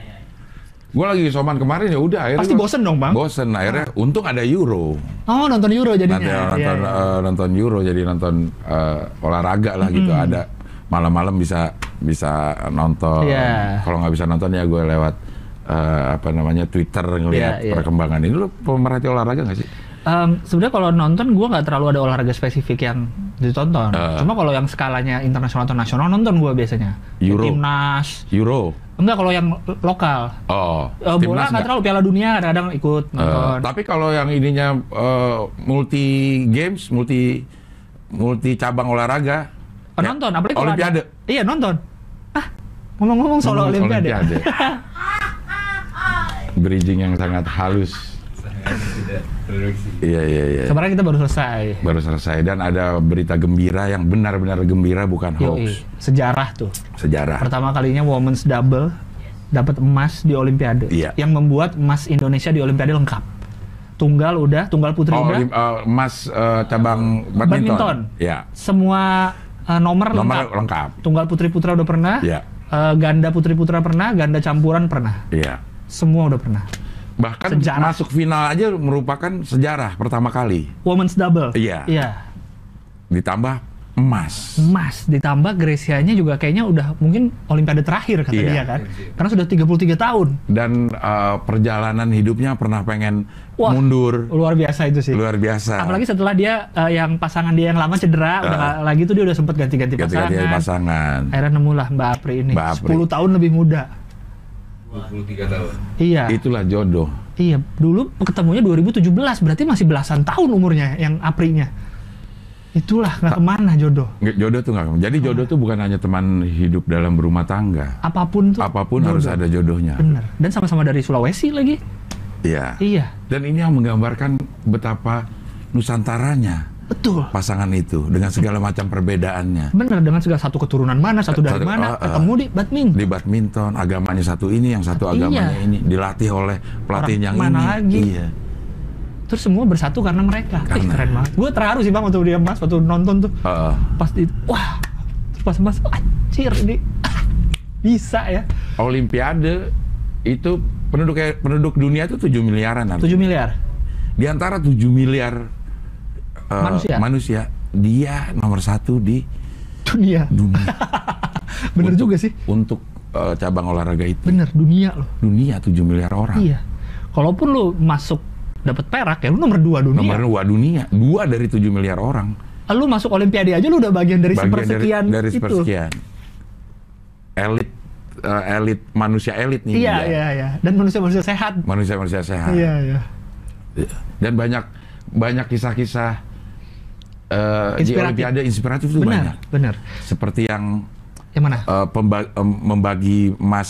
A: Gue lagi isoman kemarin ya udah akhirnya.
C: Pasti
A: gua-
C: bosen dong bang.
A: Bosen akhirnya. Untung ada Euro.
C: Oh nonton Euro
A: Nanti
C: jadinya.
A: nonton
C: iya.
A: eh, nonton Euro jadi nonton eh, olahraga lah gitu. Ada malam-malam bisa bisa nonton.
C: Iya.
A: Kalau nggak bisa nonton ya gue lewat eh, apa namanya Twitter ngelihat
C: Iya, iya.
A: perkembangan ini. Lu pemerhati olahraga nggak sih?
C: Em, sebenarnya kalau nonton gue nggak terlalu ada olahraga spesifik yang ditonton.
A: Eh.
C: Cuma kalau yang skalanya internasional atau nasional nonton gue biasanya.
A: Euro.
C: Timnas.
A: Euro.
C: Enggak kalau yang lo- lokal.
A: Oh,
C: Eh, bola
A: timnas
C: nggak terlalu Piala Dunia kadang-kadang ikut
A: Eh,
C: nonton.
A: tapi kalau yang ininya eh, multi games, multi multi cabang olahraga,
C: Oh, nonton, apalagi kalau
A: Olimpiade.
C: ada- Iya nonton. Ah, ngomong-ngomong soal
A: Ngomong
C: Olimpiade.
A: Bridging yang sangat halus.
B: Produksi.
A: Iya iya iya.
C: Kemarin kita baru selesai.
A: Baru selesai dan ada berita gembira yang benar-benar gembira bukan hoax.
C: sejarah tuh.
A: Sejarah.
C: Pertama kalinya women's double dapat emas di Olimpiade.
A: Iya.
C: Yang membuat emas Indonesia di Olimpiade lengkap. Tunggal udah, tunggal putri
A: Oh,
C: udah.
A: eh, emas eh, cabang badminton.
C: Badminton.
A: Ya.
C: Semua uh, nomor,
A: Nomor
C: lengkap.
A: lengkap.
C: Tunggal putri putra udah pernah.
A: Ya.
C: Uh, ganda putri putra pernah, ganda campuran pernah.
A: Iya.
C: Semua udah pernah.
A: Bahkan
C: Sejarah.
A: masuk final aja merupakan sejarah pertama kali.
C: Women's double.
A: Iya.
C: Iya.
A: Ditambah emas.
C: Emas ditambah Gresianya juga kayaknya udah mungkin Olimpiade terakhir kata
A: Iya.
C: dia kan. Karena sudah 33 tahun.
A: dan uh, perjalanan hidupnya pernah pengen
C: Wah.
A: mundur
C: Luar biasa itu sih.
A: luar biasa
C: Apalagi setelah dia uh, yang pasangan dia yang lama cedera, udah nggak lagi tuh dia udah sempet ganti-ganti pasangan.
A: ganti pasangan
C: Akhirnya nemulah Mbak Apri ini.
A: Mbak Apri.
C: 10 tahun lebih muda.
B: 23 tahun.
C: Iya.
A: itulah jodoh
C: Iya, dulu ketemunya 2017, berarti masih belasan tahun umurnya yang Aprinya. Itulah nggak ke mana jodoh.
A: Nggak, jodoh tuh nggak jadi jodoh tuh bukan hanya teman hidup dalam berumah tangga
C: Apa pun tuh.
A: apa pun
C: jodoh.
A: harus ada jodohnya
C: Bener. Dan sama-sama dari Sulawesi lagi.
A: iya
C: Iya,
A: dan ini yang menggambarkan betapa nusantaranya
C: betul.
A: pasangan itu dengan segala macam perbedaannya
C: Bener dengan segala satu keturunan mana, satu dari
A: Satu-
C: mana,
A: ah, ah.
C: ketemu di badminton.
A: di badminton agamanya satu ini yang satu
C: Iya.
A: agamanya ini dilatih oleh pelatih
C: Orang
A: yang
C: mana
A: ini
C: lagi?
A: iya
C: Terus semua bersatu karena mereka.
A: Karena-
C: keren banget. Gue terharu sih bang waktu dia mas, waktu nonton tuh.
A: Heeh.
C: Pas di, wah. Terus pas mas, anjir ini bisa ya.
A: Olimpiade itu penduduk penduduk dunia itu 7 miliaran Nam.
C: 7 miliar.
A: Di antara 7 miliar eh,
C: Manusia.
A: manusia, dia nomor satu di
C: Dunia.
A: dunia
C: Bener
A: Untuk-
C: juga sih.
A: untuk eh, cabang olahraga itu.
C: Bener, dunia loh.
A: Dunia 7 miliar orang.
C: Iya. Kalaupun lu masuk dapat perak ya lu nomor dua dunia.
A: Nomor dua dunia, dua dari 7 miliar orang.
C: Lu masuk olimpiade aja lu udah bagian dari
A: Bagian dari,
C: sepersekian
A: dari
C: itu.
A: sepersekian. Elit eh, elit manusia elit nih.
C: Iya,
A: dia.
C: iya, iya. Dan manusia-manusia sehat.
A: Manusia-manusia sehat.
C: Iya, iya.
A: Dan banyak banyak kisah-kisah eh, di. Olimpiade inspiratif itu
C: Benar,
A: banyak.
C: benar.
A: Seperti yang
C: Yang mana?
A: eh, pemba- em, membagi emas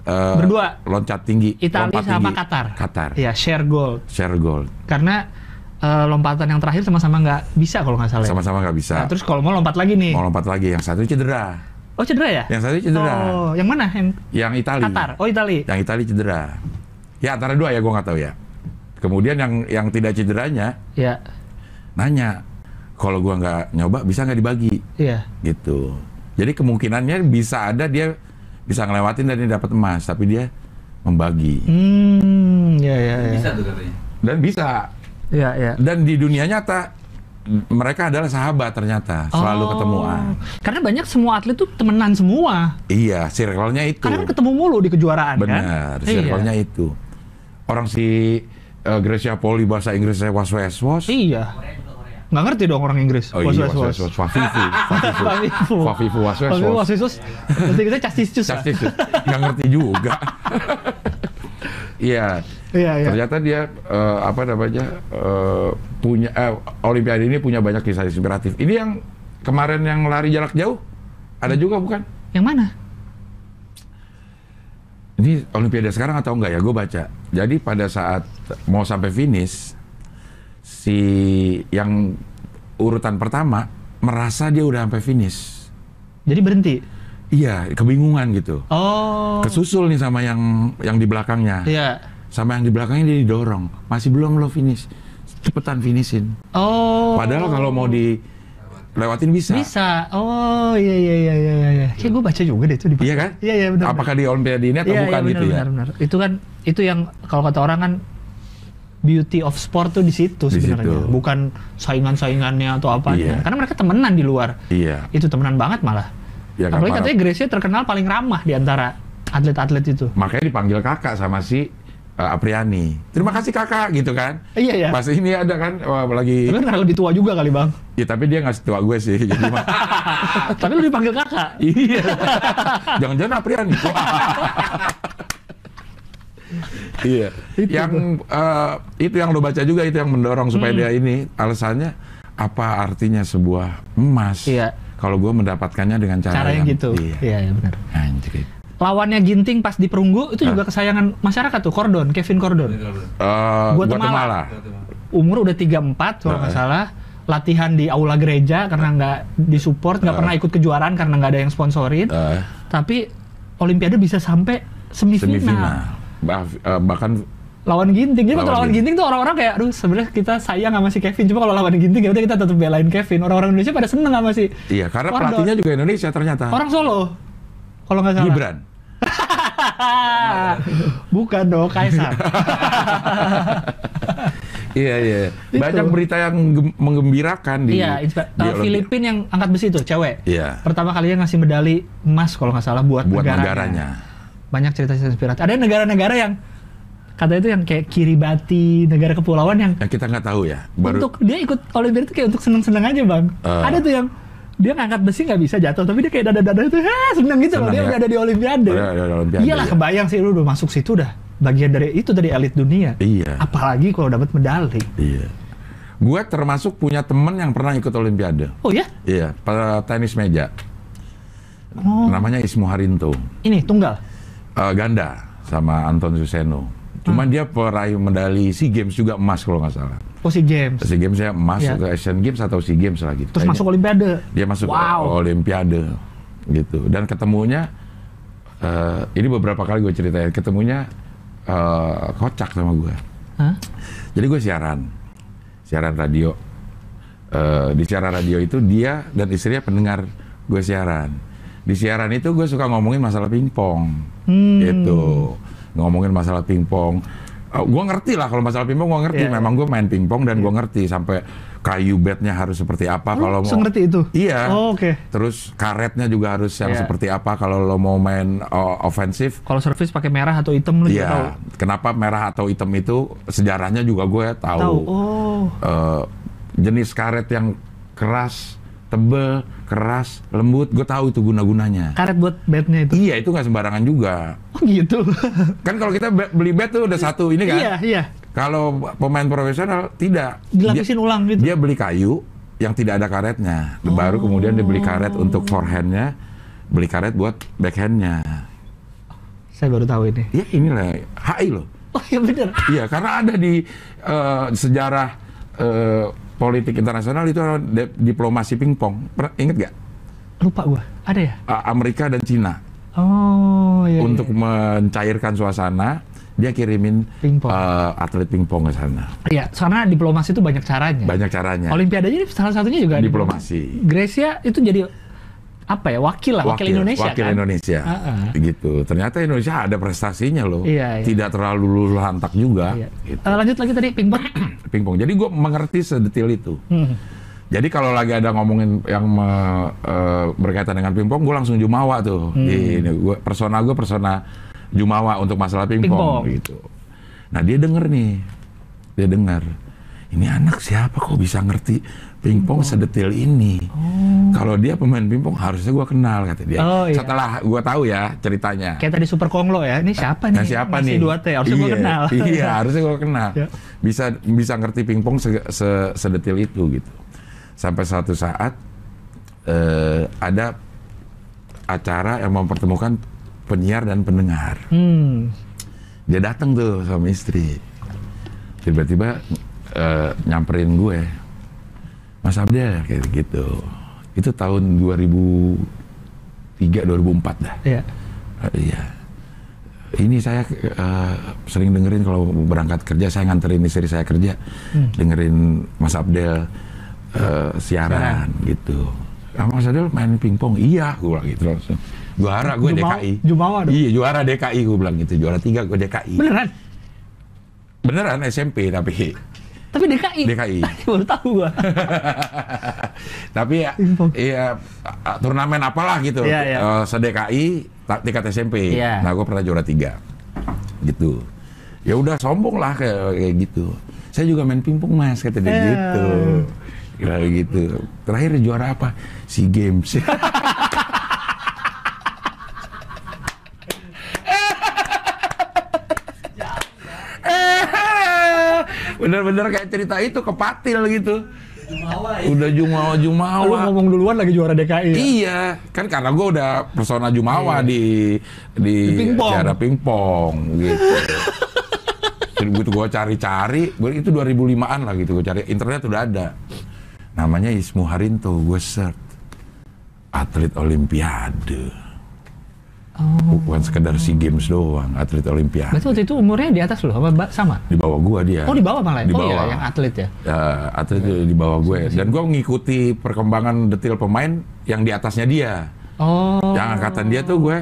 A: eh,
C: Berdua.
A: loncat tinggi,
C: Italia
A: lompat
C: sama
A: tinggi.
C: Qatar.
A: Qatar.
C: Iya, share gold.
A: Share gold.
C: Karena eh, lompatan yang terakhir sama-sama nggak bisa kalau nggak salah. ya.
A: Sama-sama nggak bisa.
C: Nah, terus kalau mau lompat lagi nih.
A: Mau lompat lagi, yang satu cedera.
C: Oh, cedera ya?
A: Yang satu cedera.
C: Oh, yang mana? Yang
A: Yang Itali.
C: Qatar. Oh, Itali.
A: Yang Itali cedera. Ya antara dua ya, gue nggak tahu ya. Kemudian yang yang tidak cederanya
C: Iya.
A: nanya, kalau gua nggak nyoba bisa nggak dibagi?
C: Iya.
A: gitu. Jadi kemungkinannya bisa ada dia bisa ngelewatin dan dia dapat emas, tapi dia membagi
C: Hmm, ya ya ya.
B: Bisa tuh katanya.
A: dan bisa
C: Ya ya.
A: dan di dunia nyata mereka adalah sahabat ternyata selalu
C: Oh.
A: ketemuan
C: Karena banyak semua atlet tuh temenan semua.
A: iya circle-nya itu
C: Karena kan ketemu mulu di kejuaraan kan.
A: benar
C: Iya.
A: circle-nya itu orang si eh, Gracia Poli bahasa Inggrisnya was was was
C: Iya. Nggak ngerti dong orang Inggris.
A: Oh iya, was was was. Fafifu, fafifu,
C: Fafifu.
A: was was
C: Fafifu,
A: was.
C: was was. Nanti kita castis cus. ya?
A: Justice, nggak ngerti juga. Iya,
C: Iya iya.
A: ternyata dia eh, apa namanya eh, punya eh, Olimpiade ini punya banyak kisah inspiratif. Ini yang kemarin yang lari jarak jauh ada juga bukan?
C: Yang mana?
A: Ini Olimpiade sekarang atau enggak ya? Gue baca. Jadi pada saat mau sampai finish, si yang urutan pertama merasa dia udah sampai finish.
C: Jadi berhenti.
A: Iya, kebingungan gitu.
C: Oh.
A: Kesusul nih sama yang yang di belakangnya.
C: Iya.
A: Sama yang di belakangnya dia didorong. Masih belum lo finish. Cepetan finishin.
C: Oh.
A: Padahal kalau mau dilewatin bisa.
C: bisa. Oh iya iya iya iya iya. Kayak gue baca juga deh itu di.
A: Iya kan?
C: Iya iya benar.
A: Apakah di Olimpiade ini atau
C: Iya,
A: bukan
C: iya, benar,
A: gitu ya?
C: benar, benar. Itu kan itu yang kalau kata orang kan beauty of sport tuh di situ sebenarnya, bukan saingan-saingannya atau apa
A: Iya.
C: Karena mereka temenan di luar.
A: Iya.
C: Itu temenan banget malah.
A: Ya, nggak
C: Apalagi katanya Gracia terkenal paling ramah di antara atlet-atlet itu.
A: Makanya dipanggil kakak sama si uh, Apriani. Terima kasih kakak gitu kan.
C: Iya ya.
A: Pas ini ada kan wah, lagi
C: Tapi kan karena lebih tua juga kali bang.
A: ya tapi dia ngasih tua gue sih. Jadi
C: Tapi lu dipanggil kakak.
A: iya. Jangan-jangan Apriani. Iya.
C: Itu
A: yang eh, itu yang lo baca juga itu yang mendorong supaya dia ini alasannya apa artinya sebuah emas?
C: Iya.
A: Kalau gue mendapatkannya dengan cara
C: Caranya
A: yang
C: gitu.
A: Iya.
C: Iya iya benar.
A: Anjir.
C: Lawannya Ginting pas di perunggu itu juga kesayangan masyarakat tuh Cordon, Kevin Cordon.
A: Eh,
C: Guatemala.
A: Guatemala.
C: Umur udah 34 kalau nggak
A: Heeh.
C: salah. Latihan di aula gereja karena nggak disupport, nggak pernah ikut kejuaraan karena nggak ada yang sponsorin.
A: Eh,
C: Tapi Olimpiade bisa sampai semifinal.
A: semifinal. Bah- eh, bahkan
C: Lawan Ginting. Jadi
A: Lawan
C: lawan Ginting tuh orang-orang kayak, aduh sebenarnya kita sayang sama si Kevin. Cuma kalau lawan Ginting ya udah kita tetap belain Kevin. Orang-orang Indonesia pada seneng sama si
A: iya karena
C: Cordon.
A: pelatihnya juga Indonesia ternyata.
C: orang Solo. Kalau nggak salah.
A: Gibran.
C: Bukan dong, Kaisar.
A: Iya iya.
C: Itu.
A: Banyak berita yang gem- menggembirakan di
C: Iya, uh,
A: Olimpiade.
C: Filipina yang angkat besi tuh, cewek.
A: Iya.
C: Pertama kalinya ngasih medali emas kalau nggak salah buat,
A: Buat
C: negaranya.
A: negaranya.
C: Banyak cerita-cerita inspiratif. Ada negara-negara yang kata itu yang kayak Kiribati, negara kepulauan yang
A: Yang kita nggak tahu ya. Baru
C: untuk dia ikut Olimpiade itu kayak untuk seneng-seneng aja bang.
A: Eh.
C: Ada tuh yang dia ngangkat besi nggak bisa jatuh, tapi dia kayak dada-dada itu, ha seneng gitu loh dia
A: ya?
C: udah ada di Olimpiade.
A: Udah ada di Olimpiade,
C: Iyalah
A: ya.
C: kebayang sih lu udah masuk situ udah bagian dari itu dari elit dunia.
A: Iya.
C: Apalagi kalau dapat medali.
A: Iya. Gue termasuk punya temen yang pernah ikut Olimpiade.
C: Oh ya?
A: Iya, pada tenis meja.
C: Oh,
A: Namanya Ismu Harinto.
C: ini tunggal.
A: Eh, ganda sama Anton Suseno. Cuman dia peraih medali SEA Games juga emas kalau nggak salah.
C: Oh si James.
A: SEA Games ya emas
C: Iya.
A: atau Asian Games atau SEA Games lah gitu.
C: Terus
A: Kayaknya.
C: masuk Olimpiade.
A: dia masuk
C: Wow.
A: Olimpiade gitu. Dan ketemunya eh, ini beberapa kali gue ceritain ketemunya eh, kocak sama gue.
C: Hah?
A: Jadi gue siaran, siaran radio. Eh, di siaran radio itu dia dan istrinya pendengar gue siaran. Di siaran itu gue suka ngomongin masalah pingpong,
C: Hmm.
A: gitu. Ngomongin masalah pingpong. Eh, gue ngerti lah kalau masalah pingpong gue ngerti.
C: Iya,
A: Memang gue main pingpong dan gue ngerti sampai kayu batnya harus seperti apa
C: Lu
A: kalau mau.
C: sengerti itu?
A: Iya.
C: Oh, oke.
A: Terus karetnya juga harus yang
C: Iya.
A: seperti apa kalau lo mau main oh, ofensif.
C: Kalau servis pakai merah atau hitam lu juga tahu.
A: Iya. Kenapa merah atau hitam itu sejarahnya juga gue tahu.
C: Tahu. Oh.
A: Eh, jenis karet yang keras, tebel, keras, lembut, gue tahu itu guna-gunanya.
C: Karet buat bednya itu.
A: Iya, itu nggak sembarangan juga.
C: Oh gitu.
A: Kan kalau kita be- beli bat tuh udah satu ini kan.
C: Iya, iya.
A: Kalau pemain profesional tidak.
C: Dilapisin ulang gitu.
A: Dia beli kayu yang tidak ada karetnya. Baru kemudian dia beli karet untuk forehandnya, beli karet buat backhandnya.
C: Saya baru tahu ini.
A: Ya inilah HI loh.
C: Oh iya bener.
A: Iya, karena ada di eh, sejarah eh, politik internasional itu diplomasi pingpong. Inget gak?
C: Lupa gua. Ada ya?
A: Amerika dan Cina
C: Oh iya.
A: untuk mencairkan suasana, dia kirimin
C: Pingpong.
A: eh, atlet pingpong ke sana.
C: Iya, karena diplomasi itu banyak caranya.
A: Banyak caranya.
C: Olimpiade ini salah satunya juga
A: Diplomasi.
C: Gracia itu jadi apa ya wakil lah wakil, Indonesia
A: wakil
C: kan
A: Indonesia
C: Ah, ah.
A: gitu ternyata Indonesia ada prestasinya loh
C: Iya, iya.
A: tidak terlalu lantak juga
C: Iya.
A: gitu.
C: Eh, lanjut lagi tadi pingpong
A: pingpong jadi gue mengerti sedetil itu
C: Hmm.
A: jadi kalau lagi ada ngomongin yang me- eh, berkaitan dengan pingpong gue langsung jumawa tuh
C: Hmm.
A: ini gua, persona gue persona jumawa untuk masalah pingpong
C: Pingpong.
A: gitu nah dia denger nih dia dengar ini anak siapa kok bisa ngerti pingpong sedetil ini kalau dia pemain pingpong harusnya gue kenal kata dia
C: Oh, iya.
A: setelah gue tahu ya ceritanya
C: kayak tadi Super Konglo ya ini siapa nih
A: Nah, siapa
C: Masih
A: nih?
C: dua T harusnya gue
A: Iya,
C: kenal
A: Iya, harusnya gue kenal.
C: Ya.
A: Bisa bisa ngerti pingpong se- se- sedetil itu gitu. Sampai suatu saat eh, ada acara yang mempertemukan penyiar dan pendengar.
C: hmm.
A: Dia datang tuh sama istri. Tiba-tiba eh, nyamperin gue. Mas Abdel kayak gitu. Itu tahun 2003 2004 dah.
C: Iya.
A: Eh, Iya. Ini saya eh, sering dengerin kalau berangkat kerja saya nganterin istri saya kerja, dengerin Mas Abdel eh, siaran gitu. Ah, Mas Abdel main pingpong, iya, gue bilang gitu langsung. Juara gue
C: Jumawa-
A: DKI.
C: Jumawa dong.
A: Iya, juara DKI gue bilang gitu, juara tiga gue DKI.
C: beneran
A: Beneran SMP tapi
C: tapi DKI
A: DKI.
C: baru tahu gua.
A: Tapi ya, iya turnamen apalah gitu.
C: Iya, iya.
A: Eh, se-DKI tingkat SMP
C: Iya.
A: nah gue pernah juara tiga. Gitu. Ya udah sombong lah kayak, kayak gitu. Saya juga main pingpong mas kata dia
C: Eh.
A: gitu. Kira gitu. Terakhir juara apa? Si games bener-bener kayak cerita itu kepatil gitu udah jumawa
C: lu
A: jumawa
C: ngomong duluan lagi juara DKI ya?
A: Iya, kan karena gue udah persona Jumawa di di
C: Di pingpong.
A: acara pingpong gitu. Jadi begitu gue cari-cari, itu 2005-an lah gitu, gue cari internet udah ada. Namanya Ismu Harinto, gue search atlet Olimpiade.
C: Oh.
A: Bukan sekedar SEA Games doang, atlet Olimpiade.
C: berarti waktu itu umurnya di atas lu apa sama
A: Di bawah gue dia.
C: oh di bawah malah ya?
A: Di
C: oh
A: bawah.
C: iya yang atlet ya
A: Ya, atlet di bawah gue. Dan gue mengikuti perkembangan detil pemain yang di atasnya dia.
C: oh
A: Yang angkatan dia tuh gue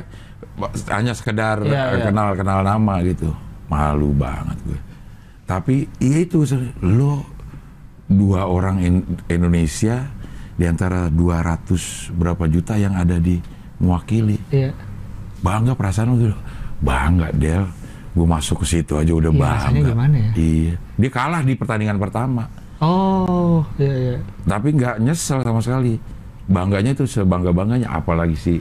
A: hanya sekedar
C: Iya,
A: eh,
C: iya.
A: kenal-kenal nama gitu. Malu banget gue. Tapi iya itu lo dua orang In- Indonesia di antara 200 berapa juta yang ada di mewakili.
C: iya
A: Bangga perasaan gitu. Bangga Del. Gue masuk ke situ aja udah
C: Iya,
A: bangga.
C: gimana ya?
A: Iya. Dia kalah di pertandingan pertama.
C: oh iya iya
A: Tapi nggak nyesel sama sekali. Bangganya tuh sebangga bangganya apalagi sih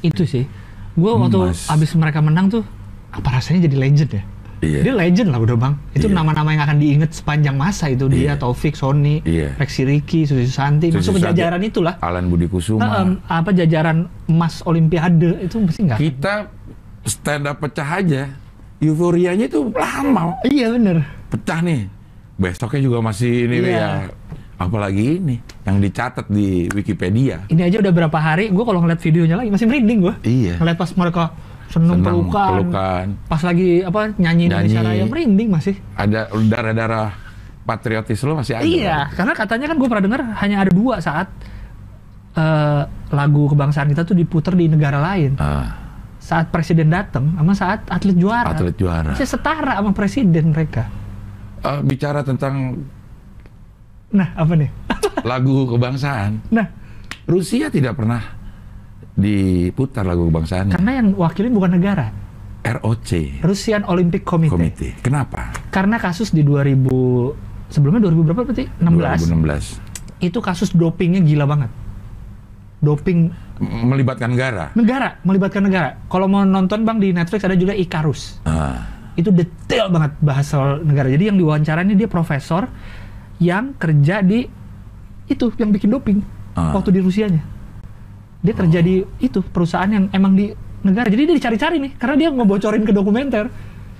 C: itu sih gue waktu
A: Mas.
C: abis mereka menang tuh apa rasanya jadi legend ya
A: Iya.
C: dia legend lah udah bang itu
A: Iya.
C: nama-nama yang akan diinget sepanjang masa itu dia
A: Iya.
C: Taufik Sony
A: Iya.
C: Rexy Ricky Susi Susanti masuk ke jajaran itulah
A: Alan Budi Kusuma.
C: Nah, em, apa jajaran emas Olimpiade itu mesti nggak
A: kita stand up pecah aja euforianya itu lama
C: iya bener
A: pecah nih besoknya juga masih ini
C: Iya.
A: ya apalagi ini yang dicatat di Wikipedia
C: ini aja udah berapa hari gue kalau ngeliat videonya lagi masih merinding gue
A: iya
C: ngeliat pas mereka seneng pelukan,
A: pelukan.
C: pas lagi apa nyanyi Indonesia
A: Nyanyi.
C: Raya merinding masih
A: ada darah-darah patriotis lo masih ada
C: Iya, karena katanya kan gue pernah dengar hanya ada dua saat eh, lagu kebangsaan kita tuh diputer di negara lain.
A: Ah,
C: Saat presiden datang, sama saat atlet juara.
A: atlet juara
C: Masih setara sama presiden mereka.
A: Eh, bicara tentang
C: Nah, apa nih?
A: lagu kebangsaan
C: Nah,
A: Rusia tidak pernah diputar lagu kebangsaannya
C: karena yang wakilin bukan negara,
A: ROC
C: Russian Olympic Committee.
A: komite kenapa
C: Karena kasus di 2000 sebelumnya 2000 berapa berarti? 16.
A: 2016
C: Itu kasus dopingnya gila banget. Doping
A: melibatkan negara
C: negara, melibatkan negara. Kalau mau nonton Bang di Netflix ada juga Icarus.
A: Ah,
C: itu detail banget bahas soal negara. Jadi yang diwawancara ini dia profesor yang kerja di itu yang bikin doping
A: Ah.
C: waktu di Rusianya. Dia kerja di itu perusahaan yang emang di negara. Jadi dia dicari-cari nih karena dia ngebocorin ke dokumenter.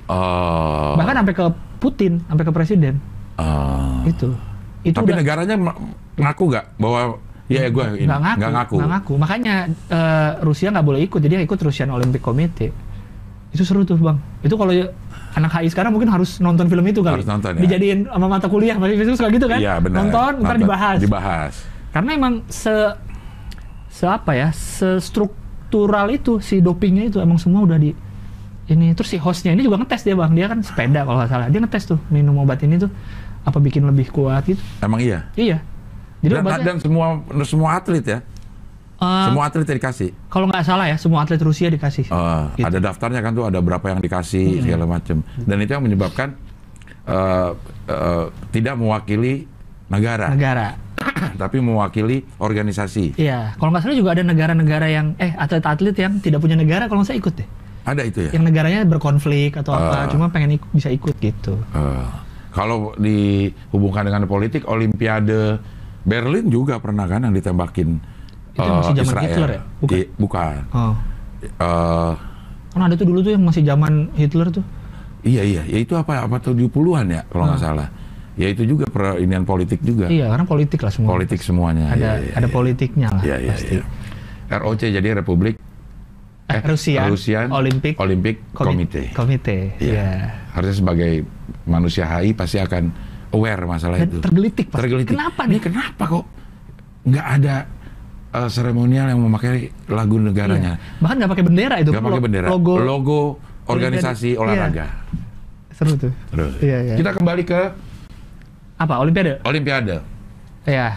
A: oh,
C: Bahkan sampai ke Putin, sampai ke presiden.
A: oh.
C: Itu. Itu
A: tapi
C: udah
A: negaranya ngaku nggak bahwa ya gue ini
C: nggak ngaku,
A: nggak ngaku.
C: nggak ngaku. Makanya eh, Rusia nggak boleh ikut. Jadi yang ikut Russian Olympic Committee. Itu seru tuh bang. Itu kalau ya- anak HI sekarang mungkin harus nonton film itu kali.
A: Harus nonton, ya.
C: Dijadiin sama mata kuliah, masih suka gitu kan?
A: Iya benar.
C: Nonton, ntar
A: Nonton,
C: dibahas.
A: Dibahas.
C: Karena emang se seapa ya, sestruktural itu si dopingnya itu emang semua udah di ini. Terus si hostnya ini juga ngetes dia bang. Dia kan sepeda kalau nggak salah. Dia ngetes tuh minum obat ini tuh apa bikin lebih kuat gitu.
A: Emang iya.
C: iya. Jadi
A: Dan,
C: obatnya
A: dan semua semua atlet ya,
C: eh,
A: semua atlet dikasih.
C: kalau nggak salah ya semua atlet Rusia dikasih.
A: Eh,
C: Gitu.
A: Ada daftarnya kan tuh ada berapa yang dikasih segala macam. Dan itu yang menyebabkan eh, eh, tidak mewakili negara,
C: negara
A: tapi mewakili organisasi.
C: iya kalau nggak salah juga ada negara-negara yang eh atlet-atlet yang tidak punya negara kalau nggak salah ikut deh
A: Ada itu ya.
C: yang negaranya berkonflik atau apa
A: Ah.
C: cuma pengen ik- bisa ikut gitu
A: Eh, kalau dihubungkan dengan politik, Olimpiade Berlin juga pernah kan yang ditembakin
C: Itu
A: eh,
C: masih zaman
A: Israel.
C: Hitler ya? Bukan?
A: I- bukan.
C: oh
A: Eh,
C: kan ada tuh dulu tuh yang masih zaman Hitler tuh
A: iya iya, ya itu apa apa 70-an ya kalau nggak salah. Ya itu juga perinian politik juga.
C: Iya karena politik lah semua
A: Politik semuanya.
C: ada
A: Iya, iya,
C: ada
A: iya.
C: politiknya lah
A: Iya, iya,
C: pasti
A: iya. ROC jadi Republik
C: Eh, Rusia
A: Rusian
C: Olimpik
A: Olympic
C: Komi-
A: Committee.
C: Komite
A: Iya.
C: iya
A: Harusnya sebagai manusia HI pasti akan aware masalah
C: dan
A: itu.
C: tergelitik pasti.
A: Tergelitik.
C: kenapa nih
A: kenapa kok nggak ada eh, seremonial yang memakai lagu negaranya?
C: Iya. bahkan nggak pakai bendera itu
A: Nggak pakai bendera.
C: logo
A: Logo organisasi
C: Iya.
A: olahraga.
C: seru tuh
A: Terus.
C: Iya, iya.
A: Kita kembali ke
C: apa Olimpiade
A: Olimpiade.
C: ya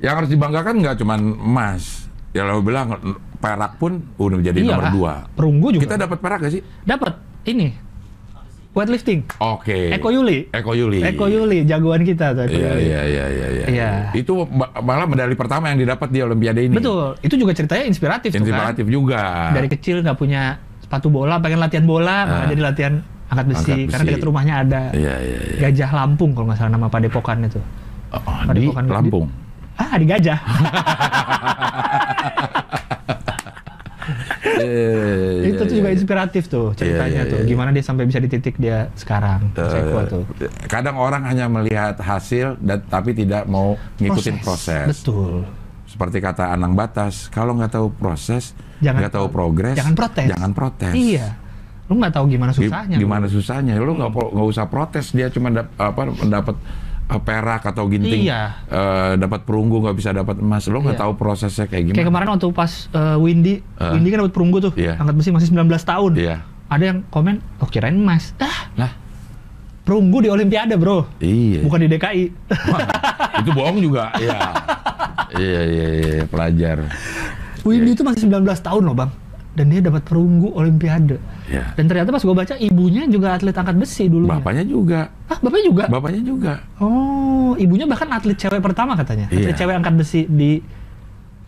A: Yang harus dibanggakan nggak cuma emas. Ya lo bilang perak pun udah menjadi nomor
C: Iyalah.
A: dua.
C: perunggu juga
A: Kita dapat perak gak sih?
C: dapat ini weightlifting
A: Oke.
C: Eko Yuli
A: Eko Yuli.
C: Eko Yuli jagoan kita tuh Eko
A: Iya,
C: Yuli.
A: iya, iya, iya, iya.
C: Iya.
A: Itu ma- malah medali pertama yang didapat di Olimpiade ini.
C: betul itu juga ceritanya inspiratif, tuh kan
A: Inspiratif juga.
C: dari kecil nggak punya sepatu bola pengen latihan bola malah
A: Ah.
C: jadi latihan angkat besi,
A: Angkat
C: karena
A: besi.
C: dekat rumahnya ada
A: Iya, iya, iya.
C: Gajah Lampung kalau nggak salah nama padepokan itu
A: Oh, di
C: Padepokan di-
A: Lampung.
C: ah di Gajah
A: Eh,
C: itu
A: iya,
C: tuh juga
A: iya.
C: inspiratif tuh ceritanya
A: iya,
C: tuh
A: iya.
C: gimana dia sampai bisa di titik dia sekarang
A: Eh,
C: tuh
A: kadang orang hanya melihat hasil dan tapi tidak mau ngikutin proses.
C: betul
A: Seperti kata Anang Batas, kalau nggak tahu proses, nggak tahu progres,
C: jangan protes.
A: Jangan protes.
C: iya lu nggak tahu gimana susahnya
A: Gimana
C: lu.
A: susahnya? Lu nggak nggak usah protes, dia cuma dap- apa mendapat eh, perak atau ginting,
C: Iya.
A: eh, dapat perunggu nggak bisa dapat emas. Lu nggak
C: Iya.
A: tahu prosesnya kayak gimana?
C: kayak kemarin waktu pas eh, Windy
A: Eh.
C: Windy kan dapat perunggu tuh
A: Iya.
C: angkat besi masih 19 tahun
A: Iya.
C: ada yang komen oh kirain emas ah
A: Lah,
C: perunggu di Olimpiade bro
A: iya.
C: bukan di DKI
A: Wah, itu bohong juga. Iya. iya, iya, iya, pelajar.
C: Windy itu masih 19 tahun loh bang dan dia dapat perunggu Olimpiade
A: Iya.
C: dan ternyata pas gue baca ibunya juga atlet angkat besi dulu
A: Bapaknya juga.
C: ah bapaknya juga
A: Bapaknya juga.
C: oh ibunya bahkan atlet cewek pertama katanya atlet
A: Iya.
C: cewek angkat besi di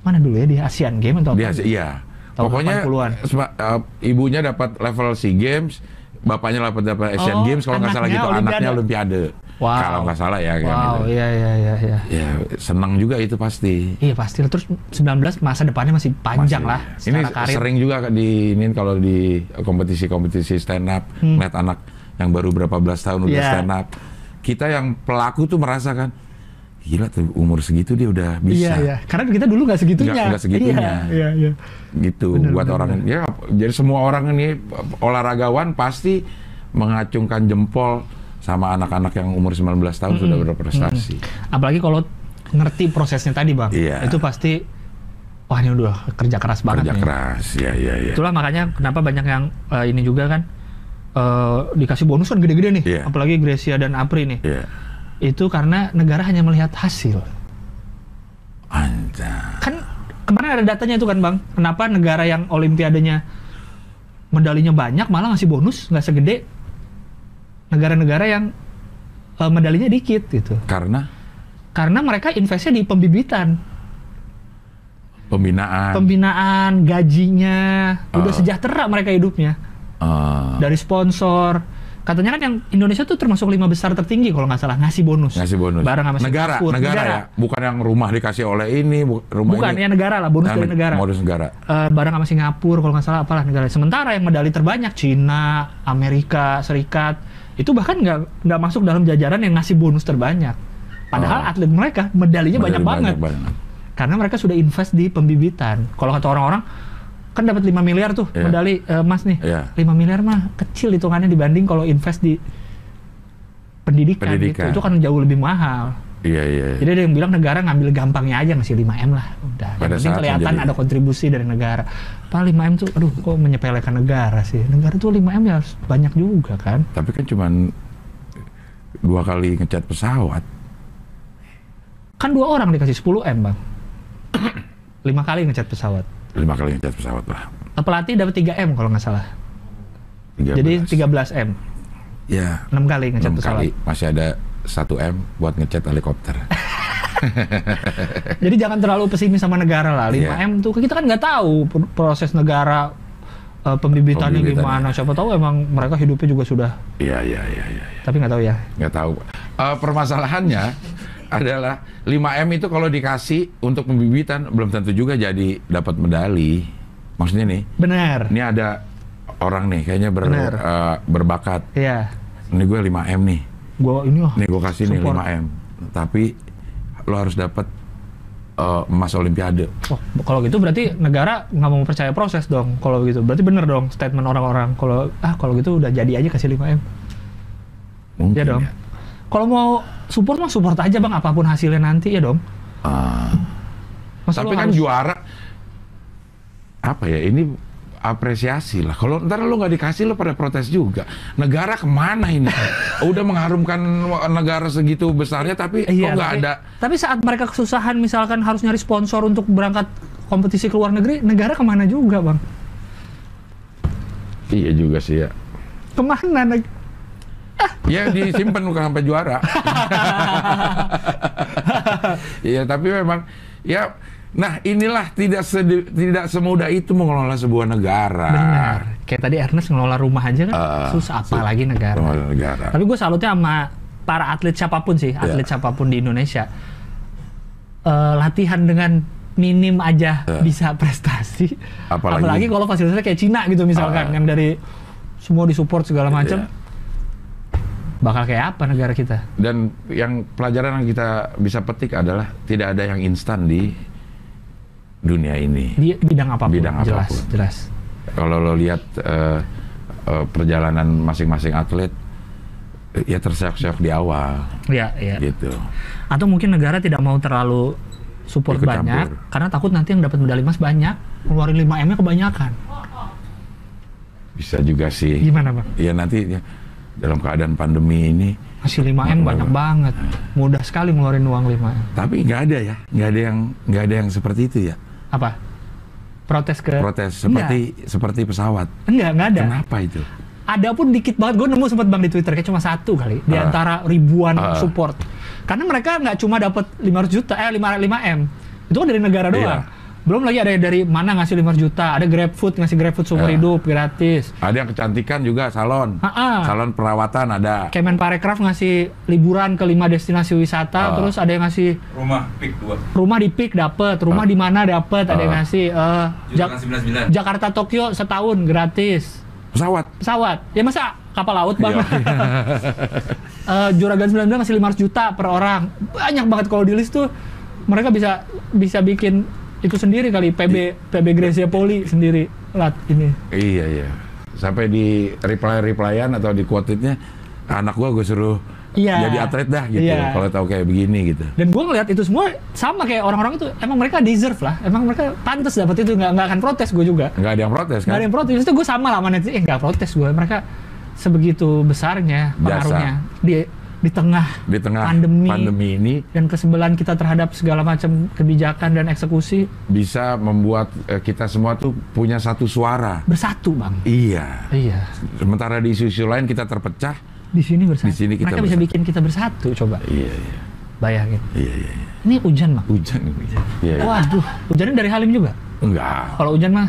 C: mana dulu ya di Asian Games atau apa
A: iya.
C: Tahun
A: Pokoknya
C: 80-an.
A: sema- eh, ibunya dapat level SEA Games, bapaknya dapat dapat Asian
C: Oh,
A: Games kalau nggak salah gitu, anaknya
C: Olimpiade.
A: Olimpiade.
C: Wow.
A: Kalau nggak salah ya
C: wow
A: gitu.
C: iya iya iya iya
A: Ya, senang juga itu pasti.
C: Iya pasti lah. terus 19 masa depannya masih panjang
A: Masih.
C: lah
A: Ini
C: karir.
A: sering juga di ini kalau di kompetisi-kompetisi stand up,
C: Hmm.
A: lihat anak yang baru berapa belas tahun udah
C: Iya.
A: stand up. Kita yang pelaku tuh merasakan gila tuh umur segitu dia udah bisa.
C: Iya iya. Karena kita dulu nggak segitunya.
A: Nggak- segitunya.
C: Iya iya.
A: gitu
C: Bener,
A: buat
C: bener,
A: orang ya jadi semua orang ini olahragawan pasti mengacungkan jempol sama anak-anak yang umur 19 tahun sudah berprestasi.
C: Apalagi kalau ngerti prosesnya tadi bang.
A: Iya.
C: Itu pasti wah ini udah kerja keras banget
A: Kerja
C: nih.
A: keras, ya ya ya.
C: Itulah makanya kenapa banyak yang eh, ini juga kan eh, dikasih bonus kan gede-gede nih.
A: Iya.
C: Apalagi Gracia dan Apri nih.
A: Iya.
C: Itu karena negara hanya melihat hasil.
A: Anjay.
C: Kan kemarin ada datanya itu kan bang. Kenapa negara yang olimpiadenya medalinya banyak malah ngasih bonus nggak segede negara-negara yang eh, medalinya dikit gitu.
A: Karena
C: Karena mereka investnya di pembibitan,
A: pembinaan
C: pembinaan, gajinya, udah
A: Ah.
C: sejahtera mereka hidupnya
A: eh,
C: dari sponsor. Katanya kan yang Indonesia tuh termasuk lima besar tertinggi kalau nggak salah ngasih bonus.
A: ngasih bonus.
C: Bareng sama
A: negara,
C: Singapura.
A: negara, ya, bukan yang rumah dikasih oleh ini, bu- rumah
C: Bukan
A: ini.
C: ya negara lah, bonus
A: Yang
C: dari negara.
A: Bonus negara.
C: Eh, bareng sama Singapura kalau nggak salah apalah negara. Sementara yang medali terbanyak Cina, Amerika Serikat itu bahkan nggak nggak masuk dalam jajaran yang ngasih bonus terbanyak. Padahal
A: Oh.
C: atlet mereka medalinya banyak, banget
A: banget.
C: karena mereka sudah invest di pembibitan. Kalau kata orang-orang kan dapat 5 miliar tuh
A: Iya.
C: medali eh, emas nih.
A: Iya.
C: 5 miliar mah kecil hitungannya dibanding kalau invest di pendidikan,
A: Pendidikan.
C: gitu. Itu kan jauh lebih mahal.
A: Iya, iya.
C: Jadi ada yang bilang negara ngambil gampangnya aja ngasih 5M lah. Udah. Yang
A: Pada saat
C: kelihatan
A: menjadi-
C: ada kontribusi dari negara. Pak 5M tuh aduh kok menyepelekan negara sih. Negara tuh 5M ya banyak juga kan.
A: Tapi kan cuman dua kali ngecat pesawat.
C: Kan dua orang dikasih 10M, Bang. Lima kali ngecat pesawat.
A: Lima kali ngecat pesawat lah.
C: Pelatih dapat 3M kalau nggak salah.
A: 13.
C: Jadi 13M.
A: ya
C: 6 kali ngecat
A: enam
C: pesawat.
A: kali masih ada 1 m buat ngecat helikopter.
C: Jadi jangan terlalu pesimis sama negara lah. 5M
A: Iya.
C: tuh kita kan nggak tahu pr- proses negara eh, pembibitannya
A: Pembibitannya.
C: gimana. Siapa tahu emang mereka hidupnya juga sudah.
A: Iya iya iya iya.
C: Tapi nggak tahu ya.
A: Nggak tahu. Eh, permasalahannya adalah 5 m itu kalau dikasih untuk pembibitan belum tentu juga jadi dapat medali. Maksudnya nih,
C: Benar.
A: ini ada orang nih kayaknya ber,
C: Benar.
A: eh, berbakat.
C: Iya.
A: Ini gue 5 m nih.
C: Gua ini oh.
A: Nih gue kasih nih
C: Support.
A: 5 m. Tapi lo harus dapat eh, emas olimpiade.
C: Oh, kalau gitu berarti negara nggak mau percaya proses dong. Kalau gitu berarti bener dong statement orang-orang. Kalau ah kalau gitu udah jadi aja kasih 5 m.
A: Mungkin
C: Iya dong.
A: ya.
C: Kalau mau support mah support aja bang apa pun hasilnya nanti ya dong.
A: Ah.
C: Masa
A: Tapi
C: lu
A: kan
C: harus-
A: juara apa ya ini apresiasi lah. Kalau ntar lo nggak dikasih lo pada protes juga. Negara ke mana ini? Udah mengharumkan negara segitu besarnya tapi
C: Iya,
A: kok nggak ada.
C: Tapi saat mereka kesusahan misalkan harus nyari sponsor untuk berangkat kompetisi ke luar negeri, negara ke mana juga bang?
A: Iya juga sih ya.
C: Ke mana?
A: Ya disimpan bukan sampai juara. Iya tapi memang ya. Nah inilah tidak sedi- tidak semudah itu mengelola sebuah negara.
C: Benar. Kayak tadi Ernest ngelola rumah aja kan
A: Ah,
C: susah apalagi negara.
A: Mengelola negara.
C: Tapi gue salutnya sama para atlet siapa pun sih, atlet
A: Iya.
C: siapa pun di Indonesia. Eh, latihan dengan minim aja
A: Iya.
C: bisa prestasi.
A: Apalagi-
C: Apalagi, kalau fasilitasnya kayak Cina gitu misalkan,
A: Ah.
C: yang dari semua disupport segala macam.
A: Iya.
C: Bakal kayak apa negara kita?
A: Dan yang pelajaran yang kita bisa petik adalah tidak ada yang instan di dunia ini.
C: Di bidang apa pun,
A: Bidang
C: jelas,
A: apa pun.
C: jelas.
A: Kalau lo lihat eh, eh, perjalanan masing-masing atlet, eh, ya terseok-seok di awal,
C: Iya, iya.
A: gitu.
C: Atau mungkin negara tidak mau terlalu support
A: Ikut
C: banyak
A: campur.
C: karena takut nanti yang dapat medali emas banyak, ngeluarin 5M-nya kebanyakan.
A: Bisa juga sih.
C: Gimana, Bang?
A: Ya nanti ya, dalam keadaan pandemi ini,
C: Masih 5M
A: Nggak,
C: banyak
A: nggak.
C: banget. Mudah sekali ngeluarin uang 5M.
A: tapi nggak ada ya, nggak ada yang nggak ada yang seperti itu ya.
C: Apa? Protes ke
A: Protes seperti seperti pesawat.
C: Enggak, enggak ada.
A: Kenapa itu?
C: Ada pun dikit banget. Gue nemu sempat bang di Twitter kayak cuma satu kali di
A: Ah.
C: antara ribuan
A: Ah.
C: support. Karena mereka nggak cuma dapat 500 juta, eh 5 5 m. Itu kan dari negara
A: Iya.
C: Belum lagi ada dari mana ngasih 500 juta, ada GrabFood ngasih GrabFood seumur
A: Ah.
C: hidup gratis.
A: Ada yang kecantikan juga salon,
C: Ha-ha.
A: salon perawatan ada.
C: Kemenparekraf ngasih liburan ke lima destinasi wisata,
A: Ah.
C: terus ada yang ngasih
B: Rumah pick 2.
C: rumah di PIK dapet, rumah
A: Ah.
C: di mana dapet, ada yang
A: Ah.
C: ngasih eh, Jak-
B: Jutaan 99.
C: Jakarta Tokyo setahun gratis.
A: Pesawat.
C: pesawat. Ya masa kapal laut bang?
A: Iya.
C: Eh, Juragan 99 ngasih 500 juta per orang. Banyak banget kalau di list tuh mereka bisa bisa bikin itu sendiri kali PB PB Gracia Poli sendiri lat ini.
A: Iya iya. Sampai di reply replyan atau di quote-nya anak gua gue suruh
C: Iya.
A: jadi atlet dah gitu.
C: Iya.
A: Kalau tahu kayak begini gitu.
C: Dan gue ngeliat itu semua sama kayak orang-orang itu emang mereka deserve lah, emang mereka pantas dapat itu nggak nggak akan protes gue juga.
A: Nggak ada yang protes
C: Nggak
A: kan?
C: ada yang protes itu gue sama lah netizen, eh nggak protes gue mereka sebegitu besarnya pengaruhnya di di tengah
A: Di tengah
C: pandemi,
A: pandemi ini
C: dan kesebelan kita terhadap segala macam kebijakan dan eksekusi
A: bisa membuat eh, kita semua tuh punya satu suara.
C: bersatu bang.
A: Iya.
C: Iya.
A: Sementara di isu-isu lain kita terpecah.
C: Di sini bersatu.
A: Di sini kita
C: Mereka bisa bikin kita bersatu coba.
A: Iya iya.
C: Bayangin.
A: Iya iya. iya.
C: Ini hujan bang.
A: Hujan. Iya. iya.
C: Waduh, hujannya dari Halim juga.
A: Enggak.
C: Kalau hujan mah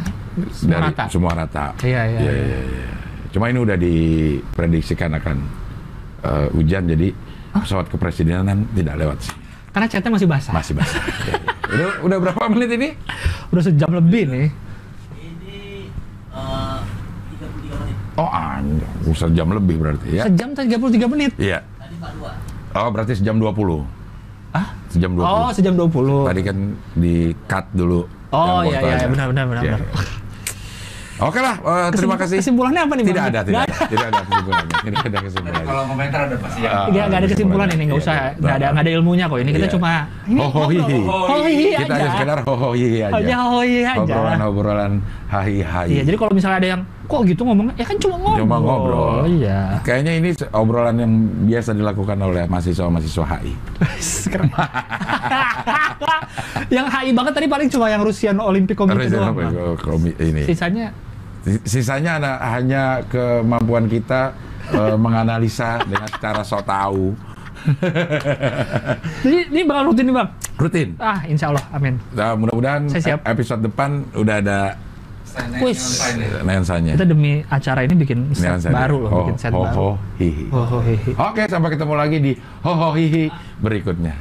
C: semua
A: Dari
C: rata.
A: semua rata.
C: Iya, iya,
A: Iya,
C: iya.
A: iya, iya. Cuma ini udah diprediksikan akan eh, hujan jadi pesawat kepresidenan tidak lewat sih.
C: Karena catnya masih basah.
A: Masih basah. Iya, iya. udah udah berapa menit ini?
C: Udah sejam lebih nih.
D: Ini eh, 33 menit.
A: Oh, anjir. Usah jam lebih berarti ya.
C: Sejam 33 menit.
A: Iya.
D: Tadi 42.
A: Oh, berarti sejam 20.
C: Ah?
A: Sejam 20.
C: Oh, sejam 20.
A: Tadi kan di cut dulu.
C: Oh iya iya benar benar benar.
A: Iya,
C: benar.
A: Oke lah, eh, terima kasih.
C: Kesimpulannya apa nih, Bang?
A: Tidak ada, tidak tidak ada kesimpulannya. Tidak ada kesimpulannya.
B: kalau komentar ada pasti ya.
C: Nggak, nggak ada kesimpulan ini, nggak usah, nggak ada, nggak ada ilmunya kok. Ini kita
A: Iya.
C: cuma ini
A: Ho ho hihi.
C: Oh, hihi
A: Kita
C: aja.
A: hanya sekedar ho ho hihi aja.
C: Aja ho hihi aja.
A: Obrolan-obrolan hai hai.
C: Iya, jadi kalau misalnya ada yang kok gitu ngomongnya, ya kan cuma ngobrol.
A: Cuma ngobrol.
C: Iya.
A: Kayaknya ini obrolan yang biasa dilakukan oleh mahasiswa-mahasiswa HI.
C: Keren. yang HI banget tadi paling cuma yang Rusian Olympic Committee doang. Bang.
A: ini.
C: Sisanya
A: Sisanya ada, hanya kemampuan kita eh, menganalisa dengan cara so tahu.
C: Jadi ini bakal rutin nih bang.
A: Rutin.
C: Ah, insya Allah, amin.
A: Nah, mudah-mudahan episode depan udah ada
C: Wis.
A: nuansanya.
C: Kita demi acara ini bikin set
A: Nuansanya.
C: baru loh,
A: Ho,
C: bikin set
A: ho,
C: baru.
A: ho, hihi.
C: Oh, oh, hehe.
A: Oke, sampai ketemu lagi di ho ho hihi berikutnya.